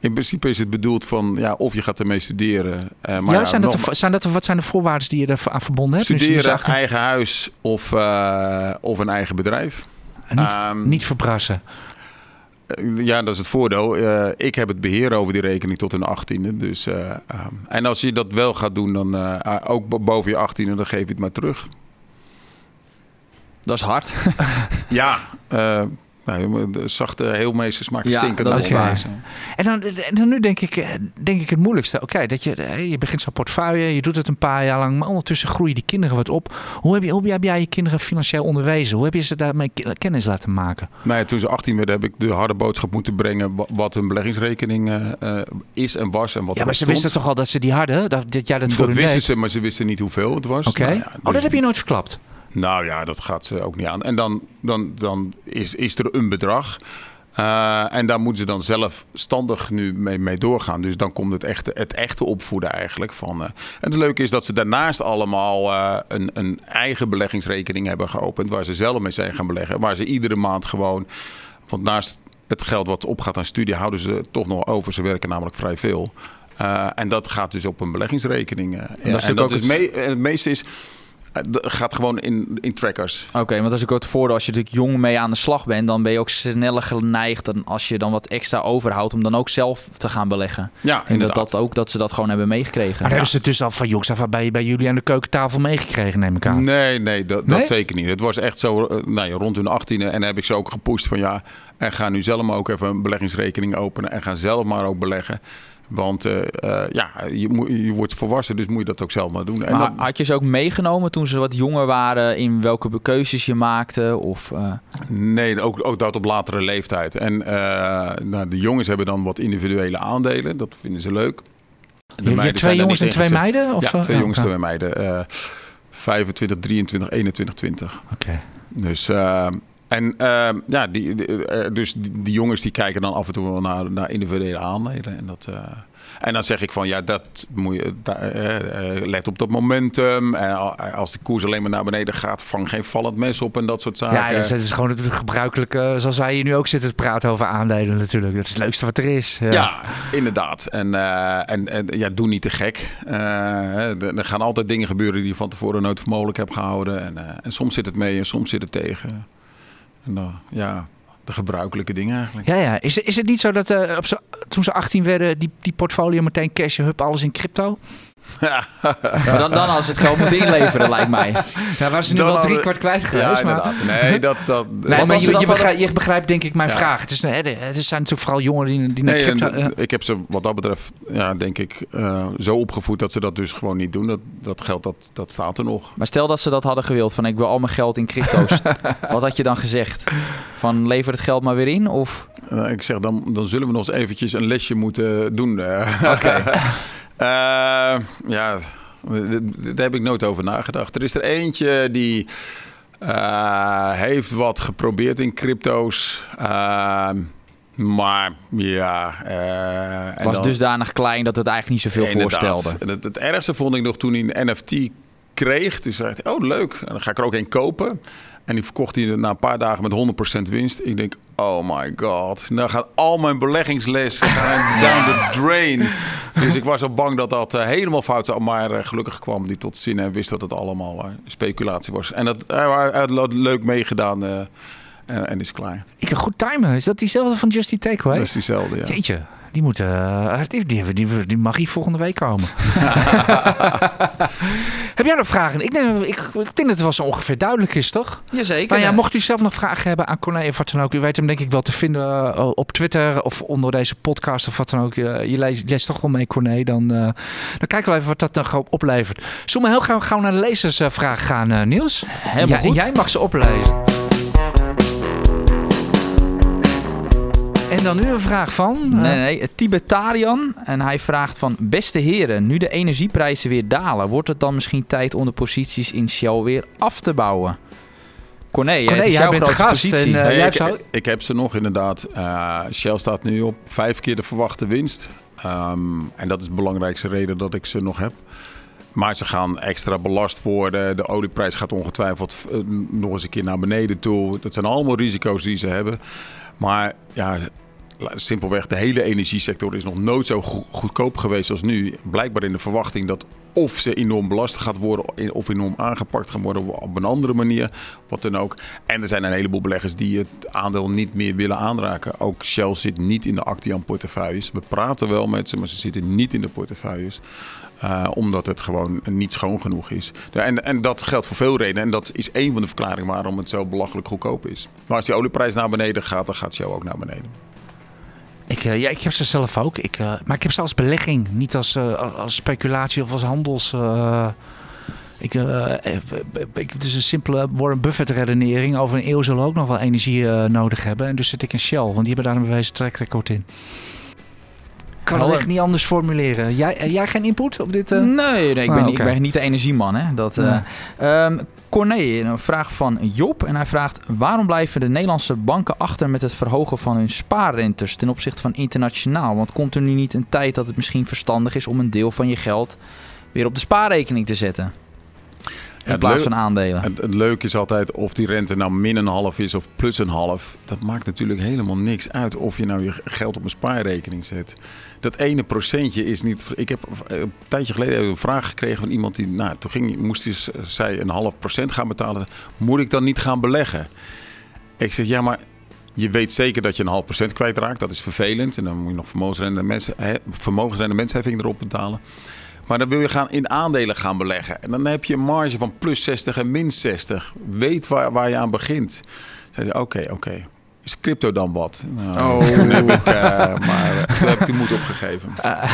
In principe is het bedoeld van ja, of je gaat ermee studeren. Uh, maar ja, zijn, dat de, zijn dat wat zijn de voorwaarden die je er aan verbonden hebt? Studeren, eigen huis of, uh, of een eigen bedrijf. Niet, um, niet verbrassen. Uh, ja, dat is het voordeel. ik heb het beheer over die rekening tot een achttiende. Dus, um, en als je dat wel gaat doen, dan ook boven je achttiende, dan geef je het maar terug. Dat is hard. ja, nou, de zachte heelmeesters maken ja, stinken. Dat is waar. En dan, en dan nu denk ik, eh, denk ik het moeilijkste. Oké, dat je, eh, je begint zo'n portefeuille, je doet het een paar jaar lang, maar ondertussen groeien die kinderen wat op. Hoe heb, je, hoe heb jij je kinderen financieel onderwezen? Hoe heb je ze daarmee kennis laten maken? Nou ja, toen ze 18 werden, heb ik de harde boodschap moeten brengen wat hun beleggingsrekening uh, is en was en wat Ja, maar ze wisten toch al dat ze die hadden? Dat, dat jij dat, dat wisten ze, maar ze wisten niet hoeveel het was. Oké. Nou ja, oh, dat dus heb je nooit verklapt? Nou ja, dat gaat ze ook niet aan. En dan, dan, dan is, is er een bedrag. Uh, en daar moeten ze dan zelfstandig nu mee, mee doorgaan. Dus dan komt het echte, het echte opvoeden eigenlijk van. Uh, en het leuke is dat ze daarnaast allemaal uh, een, een eigen beleggingsrekening hebben geopend. Waar ze zelf mee zijn gaan beleggen. Waar ze iedere maand gewoon. Want naast het geld wat opgaat aan studie houden ze toch nog over. Ze werken namelijk vrij veel. en dat gaat dus op een beleggingsrekening. en dat, is en dat is het, het meeste is gaat gewoon in, in trackers. Oké, want dat is ook het voordeel. Als je natuurlijk jong mee aan de slag bent, dan ben je ook sneller geneigd dan als je dan wat extra overhoudt om dan ook zelf te gaan beleggen. Ja, en dat, dat ook dat ze dat gewoon hebben meegekregen. Maar hebben ze het dus al van jongs af bij, bij jullie aan de keukentafel meegekregen, neem ik aan. Nee, nee, dat, dat zeker niet. Het was echt zo uh, nou ja, rond hun achttiende en heb ik ze ook gepusht van ja, en ga nu zelf maar ook even een beleggingsrekening openen en ga zelf maar ook beleggen. Want uh, uh, ja, je, je, wordt volwassen, dus moet je dat ook zelf maar doen. En maar had je ze ook meegenomen toen ze wat jonger waren in welke keuzes je maakte? Of, uh... Nee, ook, ook dat op latere leeftijd. En nou, de jongens hebben dan wat individuele aandelen, dat vinden ze leuk. De je, je twee jongens en twee meiden? Of? Ja, twee oh, jongens en twee meiden. 25, 23, 21, 20. Oké. Dus en ja, die, dus die, die, jongens die kijken dan af en toe wel naar, naar individuele aandelen. En dat, uh, en dan zeg ik van ja, dat moet je, uh, let op dat momentum. En als de koers alleen maar naar beneden gaat, vang geen vallend mes op en dat soort zaken. Ja, dat is gewoon het gebruikelijke, zoals wij hier nu ook zitten te praten over aandelen natuurlijk. Dat is het leukste wat er is. Ja, ja inderdaad. En, en, en, ja, doe niet te gek. er gaan altijd dingen gebeuren die je van tevoren nooit voor mogelijk hebt gehouden. En, en soms zit het mee en soms zit het tegen. En, ja, de gebruikelijke dingen eigenlijk. Ja, ja. Is, is het niet zo dat uh, op toen ze 18 werden, die, die portfolio meteen cash, hup, alles in crypto? Maar dan, dan als het geld moet inleveren, lijkt mij. Ja, waren ze nu dan wel drie kwart kwijt geweest. Ja, inderdaad. Nee, dat... dat nee, maar je, je, begrijpt, je, begrijpt, denk ik mijn ja. vraag. Het, is, het zijn natuurlijk vooral jongeren die, die nee, crypto... En, ik heb ze wat dat betreft, ja, denk ik, uh, zo opgevoed dat ze dat dus gewoon niet doen. Dat, dat geld, dat, dat staat er nog. Maar stel dat ze dat hadden gewild, van ik wil al mijn geld in crypto's. wat had je dan gezegd? Van lever het geld maar weer in? Of... Uh, ik zeg, dan, dan zullen we nog eens eventjes een lesje moeten doen. Uh. Oké. Okay. Uh, ja, daar heb ik nooit over nagedacht. Er is er eentje die uh, heeft wat geprobeerd in crypto's. Uh, maar ja. Uh, was dan, dusdanig klein dat het eigenlijk niet zoveel voorstelde. Het, het, ergste vond ik nog toen hij een NFT kreeg. Toen zei hij: Oh, leuk. En dan ga ik er ook een kopen. En die verkocht hij na een paar dagen met 100% winst. Ik denk, oh my god. Nou gaat al mijn beleggingslessen gaan down the drain. Dus ik was al bang dat dat uh, helemaal fout zou. Maar uh, gelukkig kwam die tot zin en wist dat het allemaal uh, speculatie was. En dat, had leuk meegedaan en is klaar. Ik heb goed timen. Is dat diezelfde van Justy Takeaway? Dat is diezelfde, ja. Jeetje. Die, moeten, uh, die, die, die, die, mag hier volgende week komen. Heb jij nog vragen? Ik denk, ik, ik denk dat het wel zo ongeveer duidelijk is, toch? Jazeker. Maar ja, mocht u zelf nog vragen hebben aan Corné of wat dan ook. U weet hem denk ik wel te vinden uh, op Twitter of onder deze podcast of wat dan ook. Uh, je leest, leest, toch wel mee, Corné. Dan, dan kijken we even wat dat dan oplevert. Zullen we heel gauw, gauw naar de lezersvraag gaan, Niels? Helemaal ja, goed. Jij mag ze oplezen. En dan nu een vraag van... eh, Nee, nee, Tibetarian. En hij vraagt van... Beste heren, nu de energieprijzen weer dalen... wordt het dan misschien tijd om de posities in Shell weer af te bouwen? Corné, Corné, het jij jouw bent gast positie. en, eh, Nee, jij ik, zou- ik, ik heb ze nog inderdaad. Eh, Shell staat nu op vijf keer de verwachte winst. Ehm, en dat is de belangrijkste reden dat ik ze nog heb. Maar ze gaan extra belast worden. De olieprijs gaat ongetwijfeld nog eens een keer naar beneden toe. Dat zijn allemaal risico's die ze hebben. Maar ja, simpelweg, de hele energiesector is nog nooit zo go- goedkoop geweest als nu. Blijkbaar in de verwachting dat of ze enorm belast gaat worden of enorm aangepakt gaan worden op een andere manier. Wat dan ook. En er zijn een heleboel beleggers die het aandeel niet meer willen aanraken. Ook Shell zit niet in de Actian portefeuilles. We praten wel met ze, maar ze zitten niet in de portefeuilles. Eh, omdat het gewoon niet schoon genoeg is. En, en dat geldt voor veel redenen. En dat is een van de verklaringen waarom het zo belachelijk goedkoop is. Maar als die olieprijs naar beneden gaat, dan gaat Shell ook naar beneden. Ik, eh, ja, ik heb ze zelf ook. Ik, eh, maar ik heb ze als belegging, niet als, als speculatie of als handels. ik, ik, een simpele Warren Buffett redenering. Over een eeuw zullen we ook nog wel energie nodig hebben. En dus zit ik in Shell, want die hebben daar een bewezen track record in. Ik kan het echt niet anders formuleren. Jij, eh, jij geen input op dit? eh? Nee, nee ik, Ah, ben, oké. ik ben niet de energieman. Hè? Dat, eh, ehm, Corné, een vraag van Job. En hij vraagt: waarom blijven de Nederlandse banken achter met het verhogen van hun spaarrentes ten opzichte van internationaal? Want komt er nu niet een tijd dat het misschien verstandig is om een deel van je geld weer op de spaarrekening te zetten? In plaats van aandelen. Het, het leuke is altijd of die rente nou min een half is of plus een half. Dat maakt natuurlijk helemaal niks uit of je nou je geld op een spaarrekening zet. Dat ene procentje is niet. Ik heb een tijdje geleden een vraag gekregen van iemand die. Nou, toen ging, moest hij, zij een half procent gaan betalen. Moet ik dan niet gaan beleggen? Ik zeg ja, maar je weet zeker dat je een half procent kwijtraakt. Dat is vervelend. En dan moet je nog vermogensrendementsheffing erop betalen. Maar dan wil je gaan in aandelen gaan beleggen. En dan heb je een marge van plus 60 en min 60. Weet waar, waar je aan begint. Ze, oké, oké. Is crypto dan wat? Nou, toen heb ik, eh, maar toen heb ik de moed opgegeven.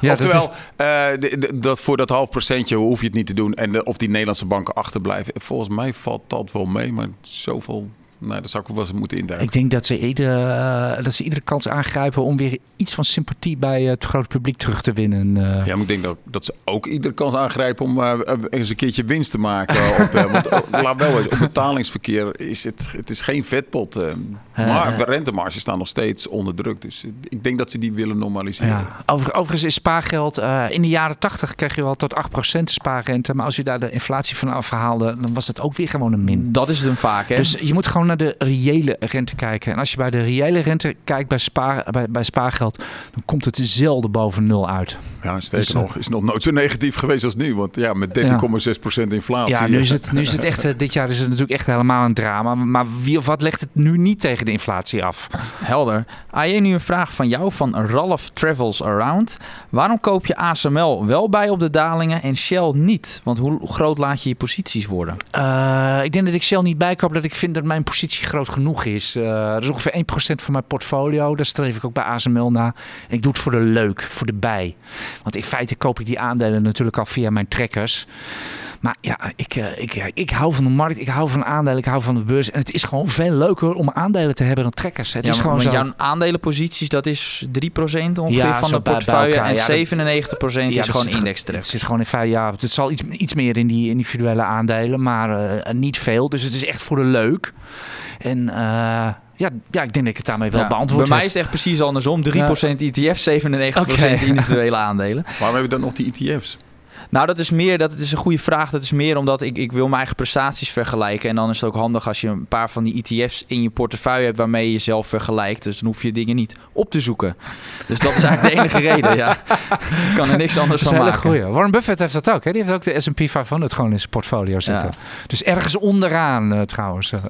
Ja, Oftewel, eh, de- dat voor dat half procentje hoef je het niet te doen. En de- of die Nederlandse banken achterblijven. Volgens mij valt dat wel mee. Maar zoveel, nou, dat zou ik wel eens moeten induiken. Ik denk dat ze, iedere, eh, dat ze iedere kans aangrijpen om weer iets van sympathie bij het grote publiek terug te winnen. eh. Ja, maar ik denk dat, dat ze ook iedere kans aangrijpen om eh, eens een keertje winst te maken. Op, eh, want oh, laat wel eens, op betalingsverkeer is het, het is geen vetpot. eh. maar eh. de rentemarges staan nog steeds onder druk. Dus eh, ik denk dat ze die willen normaliseren. Ja. Over, overigens is spaargeld. eh, in de jaren 80 kreeg je wel tot 8% spaarrente. Maar als je daar de inflatie van afhaalde, dan was het ook weer gewoon een min. Dat is het hem vaak, hè? Dus je moet gewoon naar de reële rente kijken. En als je bij de reële rente kijkt bij, spaar, bij, bij spaargeld, dan komt het zelden boven nul uit. Ja, sterker Dus, nog, is het nog nooit zo negatief geweest als nu. Want ja, met 13,6% inflatie. Ja, nu is het, nu is het echt, eh, dit jaar is het natuurlijk echt helemaal een drama. Maar wie of wat legt het nu niet tegen de inflatie af? Helder. AJ, nu een vraag van jou van Ralph Travels Around. Waarom koop je ASML wel bij op de dalingen en Shell niet? Want hoe groot laat je je posities worden? Eh, ik denk dat ik Shell niet bijkoop, dat ik vind dat mijn positie groot genoeg is. Eh dat is ongeveer 1% van mijn portfolio. Daar streef ik ook bij ASML na. En ik doe het voor de leuk, voor de bij. Want in feite koop ik die aandelen natuurlijk al via mijn trackers. Maar ja, ik, eh, ik, ja, ik hou van de markt, ik hou van aandelen, ik hou van de beurs. En het is gewoon veel leuker om aandelen te hebben dan trackers. Het ja, is gewoon want zo. jouw aandelenposities, dat is 3% ongeveer Ja, van de portefeuille. en Ja, dat- 97% Ja, is dat gewoon indextrek. Het zit gewoon in feite, ja, het zal iets, iets meer in die individuele aandelen, maar eh, niet veel. Dus het is echt voor de leuk. En eh, ja, ja, ik denk dat ik het daarmee wel Ja, beantwoord Bij mij heb. is het echt precies andersom. 3% ETF, 97% Oké. individuele aandelen. Waarom hebben we dan nog die ETF's? Nou, dat is meer, dat is een goede vraag. Dat is meer omdat ik, ik wil mijn eigen prestaties vergelijken. En dan is het ook handig als je een paar van die ETF's in je portefeuille hebt waarmee je jezelf vergelijkt. Dus dan hoef je dingen niet op te zoeken. Dus dat is eigenlijk de enige reden. Ja. Ik kan er niks anders Dat is van maken. goeie. Warren Buffett heeft dat ook. Hè? Die heeft ook de S&P 500 gewoon in zijn portfolio zitten. Dus ergens onderaan eh, trouwens. eh.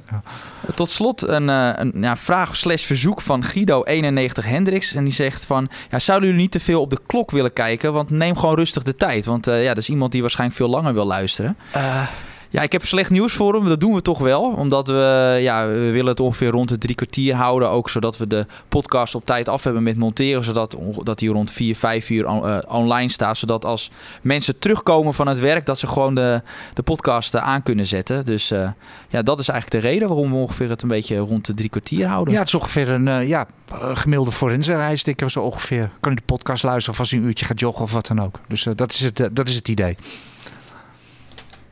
Tot slot een, eh, een ja, vraag slash verzoek van Guido91 Hendricks. En die zegt van, ja, zouden jullie niet te veel op de klok willen kijken? Want neem gewoon rustig de tijd. Want ja, dat is iemand die waarschijnlijk veel langer wil luisteren. Eh, Ja, ik heb slecht nieuws voor hem. Dat doen we toch wel. Omdat we, ja, we willen het ongeveer rond de drie kwartier houden. Ook zodat we de podcast op tijd af hebben met monteren. Zodat dat die rond vier, vijf uur uh, online staat. Zodat als mensen terugkomen van het werk, dat ze gewoon de, de podcast uh, aan kunnen zetten. Dus uh, ja, dat is eigenlijk de reden waarom we ongeveer het een beetje rond de drie kwartier houden. Ja, het is ongeveer een ja, gemiddelde forensenreis, denk ik zo ongeveer. Kan u de podcast luisteren of als u een uurtje gaat joggen of wat dan ook. Dus dat, is het, dat is het idee.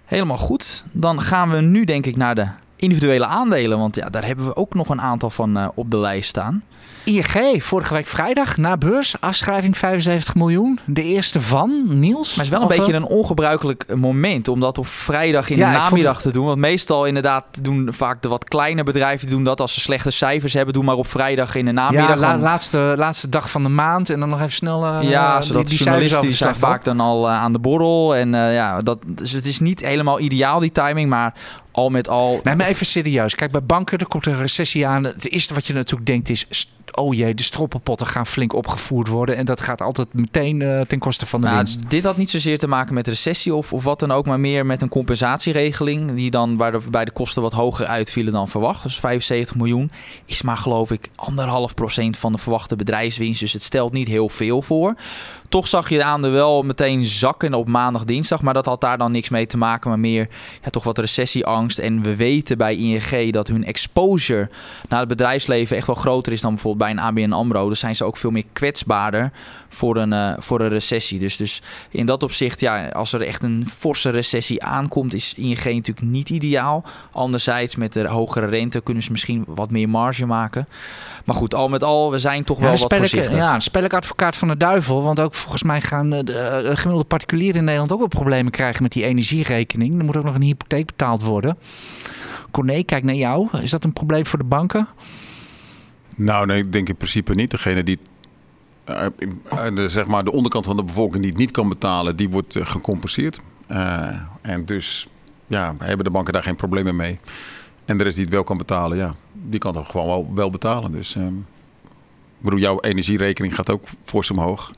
Helemaal goed. Dan gaan we nu denk ik naar de individuele aandelen. Want ja, daar hebben we ook nog een aantal van uh, op de lijst staan. ING, vorige week vrijdag na beurs, afschrijving 75 miljoen. De eerste van, Niels. Maar het is wel een beetje een ongebruikelijk moment om dat op vrijdag in ja, de namiddag te doen. Want meestal inderdaad doen vaak de wat kleine bedrijven doen dat als ze slechte cijfers hebben. Doen maar op vrijdag in de namiddag. Ja, la, laatste, laatste dag van de maand en dan nog even snel uh, Ja, zodat die, die journalisten die zijn vaak dan al uh, aan de borrel. En uh, ja, dat, dus het is niet helemaal ideaal die timing, maar al met al... Nee, maar even serieus. Kijk, bij banken, er komt een recessie aan. Het eerste wat je natuurlijk denkt is oh jee, de stroppenpotten gaan flink opgevoerd worden. En dat gaat altijd meteen uh, ten koste van de nou, winst. Dit had niet zozeer te maken met recessie of, of wat dan ook, maar meer met een compensatieregeling. Die dan bij de, bij de kosten wat hoger uitvielen dan verwacht. Dus 75 miljoen is maar geloof ik anderhalf procent van de verwachte bedrijfswinst. Dus het stelt niet heel veel voor. Toch zag je de aandeel wel meteen zakken op maandag, dinsdag. Maar dat had daar dan niks mee te maken. Maar meer ja, toch wat recessieangst. En we weten bij ING dat hun exposure naar het bedrijfsleven echt wel groter is dan bijvoorbeeld bij een ABN AMRO. Dus zijn ze ook veel meer kwetsbaarder voor een, uh, voor een recessie. Dus, dus in dat opzicht, ja, als er echt een forse recessie aankomt, is ING natuurlijk niet ideaal. Anderzijds, met de hogere rente kunnen ze misschien wat meer marge maken. Maar goed, al met al, we zijn toch wel wat voorzichtig. Ja, spel ik advocaat van de duivel. Want ook volgens mij gaan de, de gemiddelde particulieren in Nederland ook wel problemen krijgen met die energierekening. Er moet ook nog een hypotheek betaald worden. Corné, kijk naar jou. Is dat een probleem voor de banken? Nou, nee, ik denk in principe niet. Degene die de, zeg maar de onderkant van de bevolking die het niet kan betalen, die wordt gecompenseerd. En dus ja, hebben de banken daar geen problemen mee. En de rest die het wel kan betalen, ja, die kan toch gewoon wel, wel betalen. Dus ehm, bedoel, jouw energierekening gaat ook fors omhoog.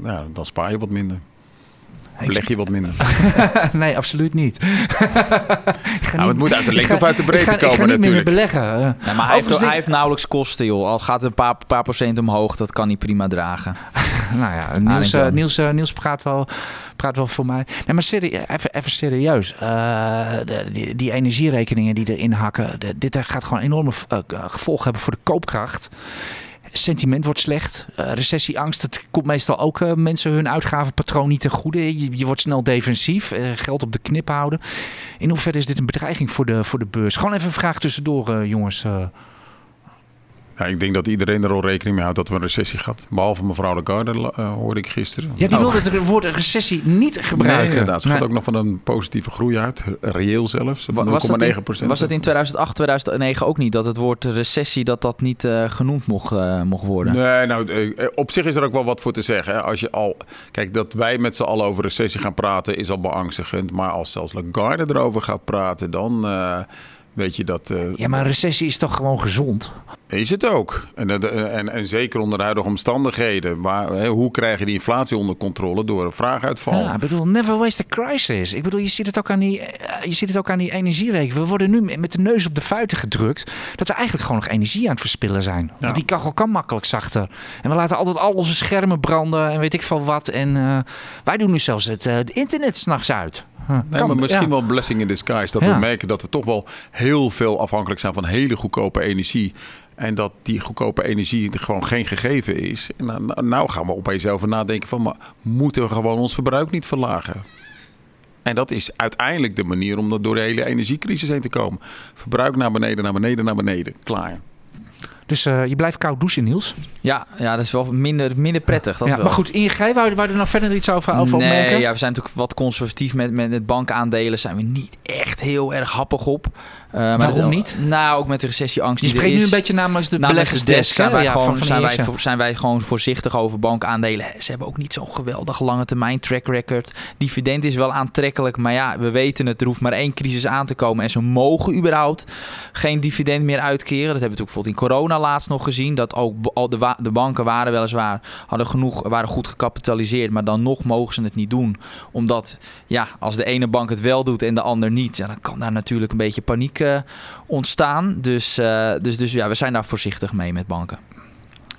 nou, dan spaar je wat minder. Leg je wat minder? nee, absoluut niet. nou, het moet uit de lengte of uit de breedte komen ik ga niet natuurlijk. beleggen. Nee, maar hij heeft, hij heeft, nauwelijks kosten, joh. Al gaat het een paar, paar procent omhoog, dat kan hij prima dragen. nou ja, Niels, uh, Niels, uh, Niels praat, wel, praat wel voor mij. Nee, maar serie, even, even serieus. Uh, de, die, die, energierekeningen die erin hakken, de, dit gaat gewoon enorme gevolgen hebben voor de koopkracht sentiment wordt slecht. Uh, recessieangst, dat komt meestal ook uh, mensen hun uitgavenpatroon niet ten goede. Je, wordt snel defensief, uh, geld op de knip houden. In hoeverre is dit een bedreiging voor de, voor de beurs? Gewoon even een vraag tussendoor, jongens. Ja, ik denk dat iedereen er al rekening mee houdt dat we een recessie gaat. Behalve mevrouw Lagarde, uh, hoorde ik gisteren. Ja, die wilde het woord recessie niet gebruiken. Nee, inderdaad. Ze gaat ook nog van een positieve groei uit. Reëel zelfs. 0,9 procent. Was dat in 2008, 2009 ook niet? Dat het woord recessie dat dat niet uh, genoemd mocht, uh, mocht worden? Nee, nou, op zich is er ook wel wat voor te zeggen. Hè. Als je al, kijk, dat wij met z'n allen over recessie gaan praten is al beangstigend. Maar als zelfs Lagarde erover gaat praten, dan... Weet je dat. Uh, ja, maar recessie is toch gewoon gezond? Is het ook. En, en, en zeker onder de huidige omstandigheden. Maar hè, hoe krijg je die inflatie onder controle door een vraaguitval? Ja, ik bedoel, never waste a crisis. Ik bedoel, je ziet het ook aan die, eh, je ziet het ook aan die energierekening. We worden nu met de neus op de feiten gedrukt. Dat we eigenlijk gewoon nog energie aan het verspillen zijn. Ja. Want die kachel kan makkelijk zachter. En we laten altijd al onze schermen branden en weet ik veel wat. En uh, wij doen nu zelfs het, uh, het internet s'nachts uit. Nee, maar misschien wel blessing in disguise. Dat we merken dat we toch wel heel veel afhankelijk zijn van hele goedkope energie. En dat die goedkope energie gewoon geen gegeven is. En nou, nou gaan we opeens over nadenken van... Maar moeten we gewoon ons verbruik niet verlagen? En dat is uiteindelijk de manier om door de hele energiecrisis heen te komen. Verbruik naar beneden, naar beneden, naar beneden. Klaar. Dus uh, je blijft koud douchen, Niels. Ja, ja dat is wel minder, minder prettig. Dat ja, wel. Maar goed, ING, wou, wou er nog verder iets over, over nee, opmerken? Ja, we zijn natuurlijk wat conservatief met, met het bankaandelen. Zijn we niet echt heel erg happig op. Maar Waarom dat- niet? Nou, ook met de recessieangst Je die er spreekt nu een beetje namens de beleggersdesk. zijn wij, Ja, gewoon, van zijn, wij, zijn gewoon voorzichtig over bankaandelen. Ze hebben ook niet zo'n geweldig lange termijn track record. Dividend is wel aantrekkelijk, maar ja, we weten het. Er hoeft maar één crisis aan te komen en ze mogen überhaupt geen dividend meer uitkeren. Dat hebben we natuurlijk bijvoorbeeld in corona laatst nog gezien. Dat ook al de, de banken waren weliswaar hadden genoeg, waren goed gecapitaliseerd, maar dan nog mogen ze het niet doen. Omdat ja, als de ene bank het wel doet en de ander niet, ja, dan kan daar natuurlijk een beetje paniek eh, ontstaan. Dus, eh, dus, dus ja, we zijn daar voorzichtig mee met banken.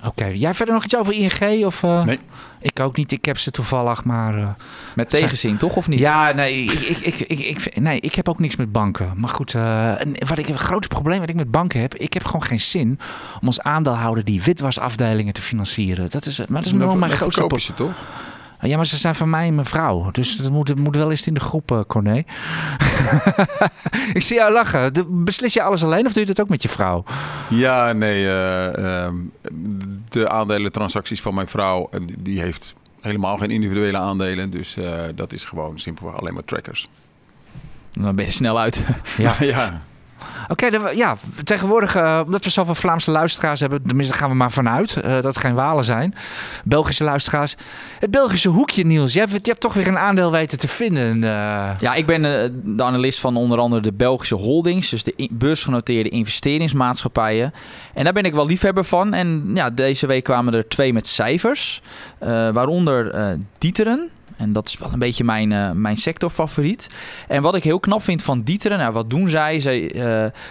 Oké, jij verder nog iets over ING? Of, eh? Nee. Ik ook niet. Ik heb ze toevallig, maar... eh, Met tegenzin, toch of niet? Ja, nee ik, ik, ik, ik, ik- nee, ik heb ook niks met banken. Maar goed, eh, wat ik, het grootste probleem wat ik met banken heb, ik heb gewoon geen zin om als aandeelhouder die witwasafdelingen te financieren. Dat is, maar dat is ver- mijn grootste probleem. ze toch? Ja, maar ze zijn van mij en mijn vrouw. Dus dat moet, moet wel eens in de groep, eh Corné. ik zie jou lachen. De- beslis je alles alleen of doe je dat ook met je vrouw? Ja, nee. eh, ehm, de aandelentransacties van mijn vrouw, en die- heeft helemaal geen individuele aandelen. Dus eh, dat is gewoon simpelweg alleen maar trackers. Dan ben je snel uit. Ja. ja. Oké, ja, tegenwoordig, eh, omdat we zoveel Vlaamse luisteraars hebben, tenminste gaan we maar vanuit eh, dat het geen Walen zijn. Belgische luisteraars. Het Belgische hoekje, Niels. Je hebt, je hebt toch weer een aandeel weten te vinden. eh. Ja, ik ben de analist van onder andere de Belgische holdings, dus de beursgenoteerde investeringsmaatschappijen. En daar ben ik wel liefhebber van. En ja, deze week kwamen er twee met cijfers, waaronder Dieteren. En dat is wel een beetje mijn, eh, mijn sectorfavoriet. En wat ik heel knap vind van Dieteren, nou, wat doen zij? Zij, eh,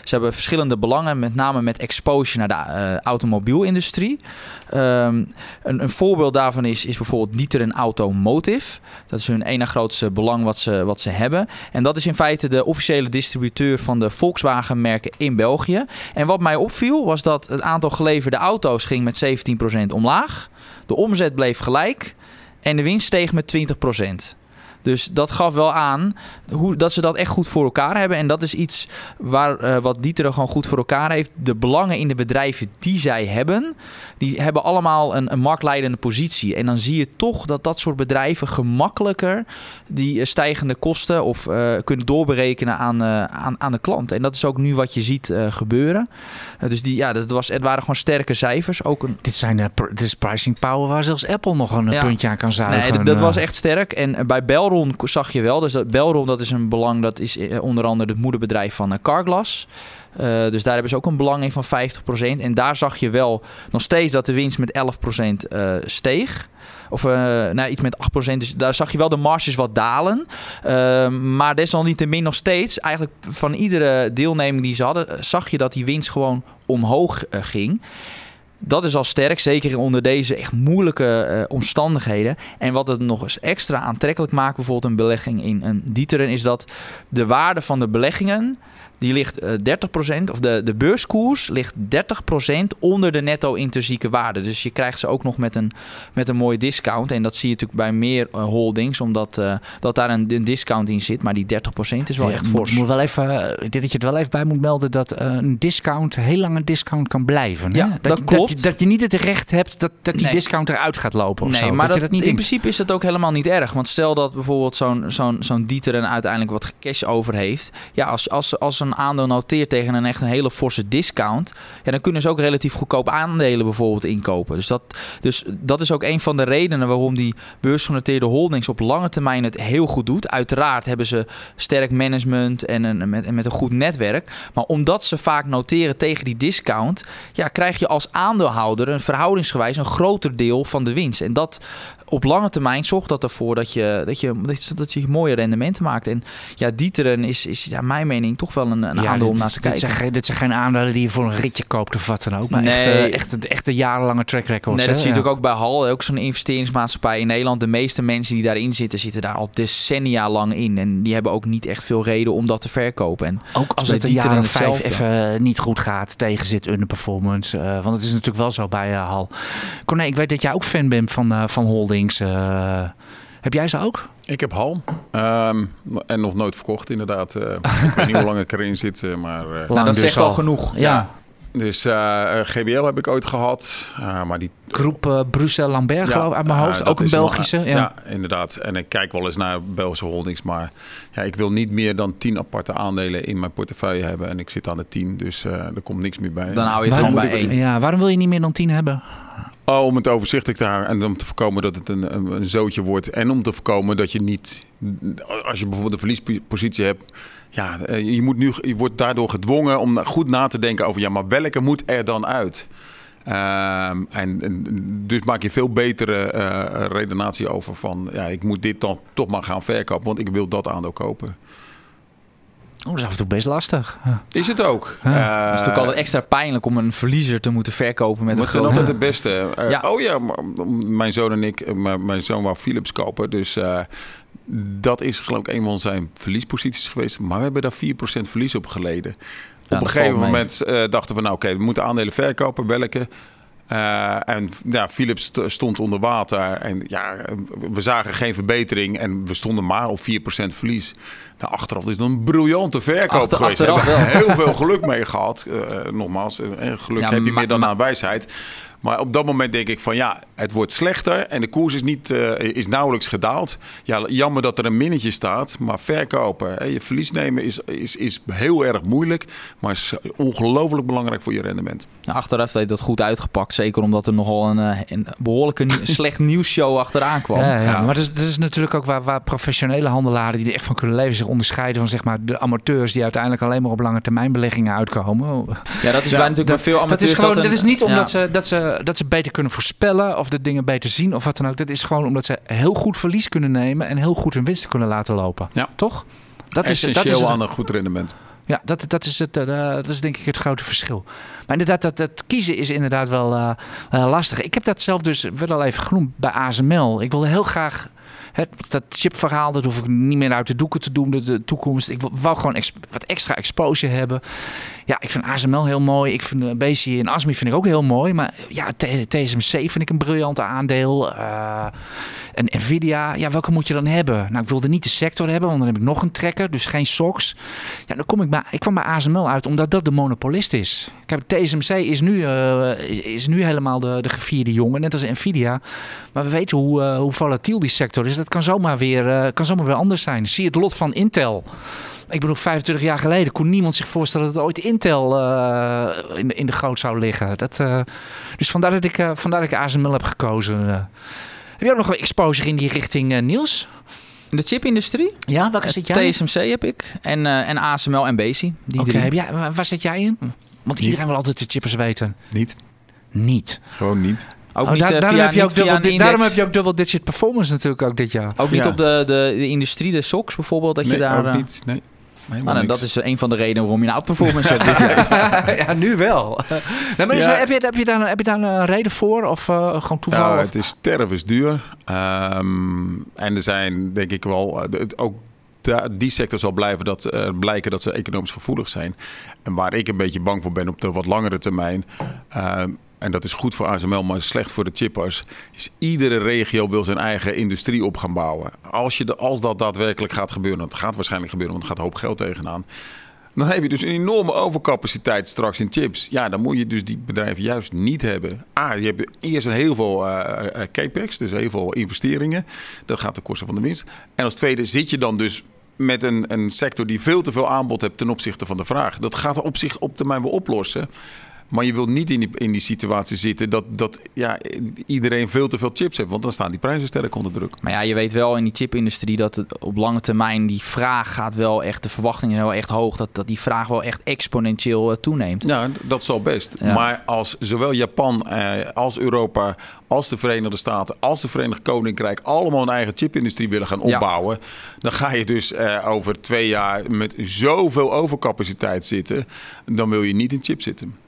ze hebben verschillende belangen, met name met exposure naar de eh, automobielindustrie. Ehm, een, een voorbeeld daarvan is, is bijvoorbeeld Dieteren Automotive. Dat is hun ene grootste belang wat ze, wat ze hebben. En dat is in feite de officiële distributeur van de Volkswagen-merken in België. En wat mij opviel was dat het aantal geleverde auto's ging met 17% omlaag. De omzet bleef gelijk en de winst steeg met 20%. Dus dat gaf wel aan hoe, dat ze dat echt goed voor elkaar hebben. En dat is iets waar, eh, wat Dieter gewoon goed voor elkaar heeft. De belangen in de bedrijven die zij hebben, die hebben allemaal een, een marktleidende positie. En dan zie je toch dat dat soort bedrijven gemakkelijker die eh, stijgende kosten of eh, kunnen doorberekenen aan, aan, aan de klant. En dat is ook nu wat je ziet gebeuren. Dus die, ja, dat was, het waren gewoon sterke cijfers. Ook een, Dit, zijn, dit is pricing power waar zelfs Apple nog een Ja. puntje aan kan zuigen. Nee, dat, dat was echt sterk. En bij Belron zag je wel. Dus dat, Belron dat is een belang. Dat is eh, onder andere het moederbedrijf van eh, Carglass. Eh, dus daar hebben ze ook een belang in van 50%. En daar zag je wel nog steeds dat de winst met 11% eh steeg. Of eh nou, iets met 8%. Dus daar zag je wel de marges wat dalen. Eh, maar desalniettemin nog steeds, eigenlijk van iedere deelneming die ze hadden, zag je dat die winst gewoon omhoog ging. Dat is al sterk, zeker onder deze echt moeilijke eh, omstandigheden. En wat het nog eens extra aantrekkelijk maakt, bijvoorbeeld een belegging in een Dieteren, is dat de waarde van de beleggingen, die ligt eh 30%, of de, de beurskoers ligt 30% onder de netto intrinsieke waarde. Dus je krijgt ze ook nog met een, met een mooie discount. En dat zie je natuurlijk bij meer eh, holdings, omdat eh, dat daar een, een discount in zit. Maar die 30% is wel Ja, echt fors. Moet wel even, eh, ik denk dat je het wel even bij moet melden dat eh, een discount heel lang een discount kan blijven. hè? Ja, dat, dat klopt. Dat je, dat je niet het recht hebt dat, dat die Nee. discount eruit gaat lopen of Nee, zo. maar dat, dat, je dat niet in denkt. principe is dat ook helemaal niet erg. Want stel dat bijvoorbeeld zo'n zo'n zo'n Dieteren uiteindelijk wat cash over heeft. Ja, als, als, als een aandeel noteert tegen een echt een hele forse discount. Ja, dan kunnen ze ook relatief goedkoop aandelen bijvoorbeeld inkopen. Dus dat, dus dat is ook een van de redenen waarom die beursgenoteerde holdings op lange termijn het heel goed doet. Uiteraard hebben ze sterk management en, een, met, en met een goed netwerk. Maar omdat ze vaak noteren tegen die discount, ja, krijg je als aandeelhouder een verhoudingsgewijs een groter deel van de winst. En dat op lange termijn zorgt dat ervoor dat je, dat je, dat je, mooie rendementen maakt. En ja, Dieteren is, is ja, mijn mening toch wel een, een Ja, aandeel om naar te dit, kijken. zijn, dit zijn geen aandelen die je voor een ritje koopt of wat dan ook. Maar echt, Nee. eh, echt, echt een jarenlange track record. Nee, dat zie je ook bij Hal, ook zo'n investeringsmaatschappij in Nederland. De meeste mensen die daarin zitten, zitten daar al decennia lang in. En die hebben ook niet echt veel reden om dat te verkopen. En Ook als bij het een jaar of vijf hetzelfde. even niet goed gaat, tegen zit underperformance. eh want het is natuurlijk wel zo bij eh, Hal. Corné, ik weet dat jij ook fan bent van, eh, van eh. heb jij ze ook? Ik heb Hal. Ehm, en nog nooit verkocht, inderdaad. Eh, ik weet niet hoe lang ik erin zit, eh, maar... eh, Lang nou, dat dus zegt wel al. genoeg. Ja. Dus uh, GBL heb ik ooit gehad. Uh, maar die... Groep uh, Brussel-Lambert geloof ik uit mijn hoofd. ook een Belgische. ja. ja. inderdaad. En ik kijk wel eens naar Belgische holdings. Maar ja, ik wil niet meer dan tien aparte aandelen in mijn portefeuille hebben. En ik zit aan de tien. Dus er komt niks meer bij. Dan hou je het gewoon bij één. Ja, waarom wil je niet meer dan tien hebben? Oh, om het overzichtelijk te houden en om te voorkomen dat het een, een, een zootje wordt. En om te voorkomen dat je niet, als je bijvoorbeeld een verliespositie hebt, ja, eh, je, moet nu, je wordt daardoor gedwongen om goed na te denken over, ja, maar welke moet er dan uit? Um, en, dus maak je veel betere uh, redenatie over van, ja, ik moet dit dan toch maar gaan verkopen, want ik wil dat aandeel kopen. Oh, dat is af en toe best lastig. Is het ook. Ja. Uh, het is natuurlijk altijd extra pijnlijk om een verliezer te moeten verkopen met. Dat zijn altijd de beste. Uh, ja. Oh ja, mijn zoon en ik, mijn zoon wou Philips kopen, dus... Uh, dat is geloof ik een van zijn verliesposities geweest. Maar we hebben daar 4% verlies op geleden. op een gegeven moment uh, dachten we, nou oké, okay, we moeten aandelen verkopen. Welke? Uh, en ja, Philips stond onder water. En ja, we zagen geen verbetering. En we stonden maar op 4% verlies. Nou, achteraf is het een briljante verkoop Achter, geweest. We hebben heel veel geluk mee gehad. Uh, nogmaals, geluk ja, heb je meer dan aan wijsheid. Maar op dat moment denk ik van ja, het wordt slechter en de koers is, niet, uh, is nauwelijks gedaald. Ja, jammer dat er een minnetje staat, maar verkopen, hè, je verlies nemen is, is, is heel erg moeilijk, maar is ongelooflijk belangrijk voor je rendement. Nou, achteraf heeft dat goed uitgepakt, zeker omdat er nogal een, eh, een behoorlijke slecht nieuwsshow achteraan kwam. Ja, ja, maar dat is, dat is natuurlijk ook waar, waar professionele handelaren die er echt van kunnen leven zich onderscheiden van zeg maar de amateurs die uiteindelijk alleen maar op lange termijn beleggingen uitkomen. Ja, dat is bij natuurlijk bij veel amateurs. Dat is gewoon, dat, is niet omdat ze, dat ze dat ze beter kunnen voorspellen of de dingen beter zien of wat dan ook. Dat is gewoon omdat ze heel goed verlies kunnen nemen en heel goed hun winsten kunnen laten lopen. Ja. Toch? Dat is, dat is het, aan een goed rendement. Ja, dat, dat, is het, uh, dat is denk ik het grote verschil. Maar inderdaad, dat, dat kiezen is inderdaad wel uh, lastig. Ik heb dat zelf dus wel al even genoemd bij ASML. Ik wilde heel graag het, dat chipverhaal, dat hoef ik niet meer uit de doeken te doen, de, de toekomst. Ik wou gewoon wat extra exposure hebben. Ja, ik vind ASML heel mooi. Ik vind uh, BC en ASMI vind ik ook heel mooi. Maar ja, TSMC vind ik een briljant aandeel. Uh, en Nvidia, ja, welke moet je dan hebben? Nou, ik wilde niet de sector hebben, want dan heb ik nog een trekker, dus geen SOX. Ja, dan kom ik bij, ik kwam bij ASML uit, omdat dat de monopolist is. Heb TSMC is nu, uh, is nu helemaal de, de gevierde jongen, net als Nvidia. Maar we weten hoe, hoe volatiel die sector is. Dat kan zomaar weer, kan zomaar weer anders zijn. Zie het lot van Intel. Ik bedoel, 25 jaar geleden kon niemand zich voorstellen dat ooit Intel uh, in, de, in de goot zou liggen. Dat, uh, dus vandaar dat ik, uh, vandaar dat ik ASML heb gekozen. Heb je ook nog een exposure in die richting, uh, Niels? In de chipindustrie? Ja, welke zit jij? TSMC heb ik. En, uh, en ASML en Besi. Oké, okay, waar zit jij in? Want niet. iedereen wil altijd de chippers weten. Niet. Niet? Gewoon niet. Ook oh, niet, daar, uh, daarom, heb je ook dubbel, daarom heb je ook double digit performance natuurlijk ook dit jaar. Ook niet ja. op de, de, de industrie, de SOX bijvoorbeeld, dat nee, je daar... ook niet, nee. Nou, en dat is een van de redenen waarom je een outperformance hebt dit jaar. ja, nu wel. Nou, maar ja. heb, je, heb, je daar, heb je daar een reden voor of uh, gewoon toeval? Ja, het is stervens duur. Um, en er zijn denk ik wel... ook die sector zal blijven dat, uh, blijken dat ze economisch gevoelig zijn. En waar ik een beetje bang voor ben op de wat langere termijn... Uh, en dat is goed voor ASML, maar slecht voor de chippers, is iedere regio wil zijn eigen industrie op gaan bouwen. Als, je de, als dat daadwerkelijk gaat gebeuren, dat gaat waarschijnlijk gebeuren, want er gaat hoop geld tegenaan. Dan heb je dus een enorme overcapaciteit straks in chips. Ja, dan moet je dus die bedrijven juist niet hebben. Ah, je hebt eerst een heel veel uh, capex, dus heel veel investeringen. Dat gaat ten koste van de winst. En als tweede zit je dan dus met een, een sector die veel te veel aanbod hebt ten opzichte van de vraag. Dat gaat op zich op termijn wel oplossen. Maar je wilt niet in die, in die situatie zitten dat, dat ja, iedereen veel te veel chips heeft. Want dan staan die prijzen sterk onder druk. Maar ja, je weet wel in die chipindustrie dat het op lange termijn die vraag gaat wel echt, de verwachtingen wel echt hoog. Dat, dat die vraag wel echt exponentieel uh, toeneemt. Ja, dat zal best. Ja. Maar als zowel Japan eh, als Europa, als de Verenigde Staten, als de Verenigd Koninkrijk allemaal een eigen chipindustrie willen gaan opbouwen. Ja. Dan ga je dus uh, over twee jaar met zoveel overcapaciteit zitten. Dan wil je niet in chip zitten.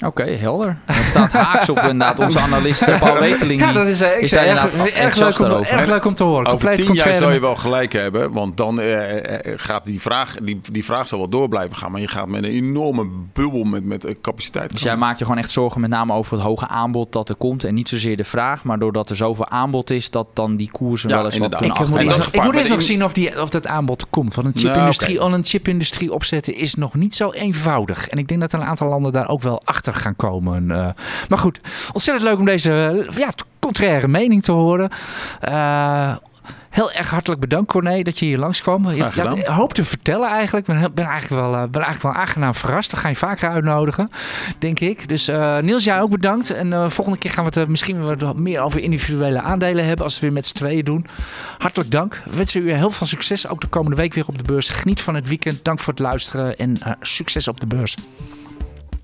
Oké, helder. Dat staat haaks op inderdaad onze analist eh, Paul Weteling. Ja, dat is, eh, ik is zei, erg, leuk om, erg leuk om te horen. Over Compleet tien jaar zou je wel gelijk hebben, want dan eh, eh, gaat die vraag, die, die vraag zal wel door blijven gaan. Maar je gaat met een enorme bubbel met, met capaciteit Dus jij maakt je gewoon echt zorgen met name over het hoge aanbod dat er komt. En niet zozeer de vraag, maar doordat er zoveel aanbod is, dat dan die koersen Ja, wel eens wat kunnen Ik moet, dat nog, ik gepaard moet eerst met nog in- zien of, die, of dat aanbod komt. Want een chipindustrie, Nou, al een chipindustrie opzetten is nog niet zo eenvoudig. En ik denk dat een aantal landen daar ook wel achter gaan komen. Eh, maar goed, ontzettend leuk om deze eh, ja, contraire mening te horen. Eh, Heel erg hartelijk bedankt, Corné, dat je hier langskwam. Een hoop te vertellen eigenlijk. Ik ben, ben, eigenlijk wel, ben eigenlijk wel aangenaam verrast. We gaan je vaker uitnodigen, denk ik. Dus Niels, jij ook bedankt. En volgende keer gaan we het misschien wat meer over individuele aandelen hebben. Als we weer met z'n tweeën doen. Hartelijk dank. We wensen u heel veel succes. Ook de komende week weer op de beurs. Geniet van het weekend. Dank voor het luisteren. En succes op de beurs.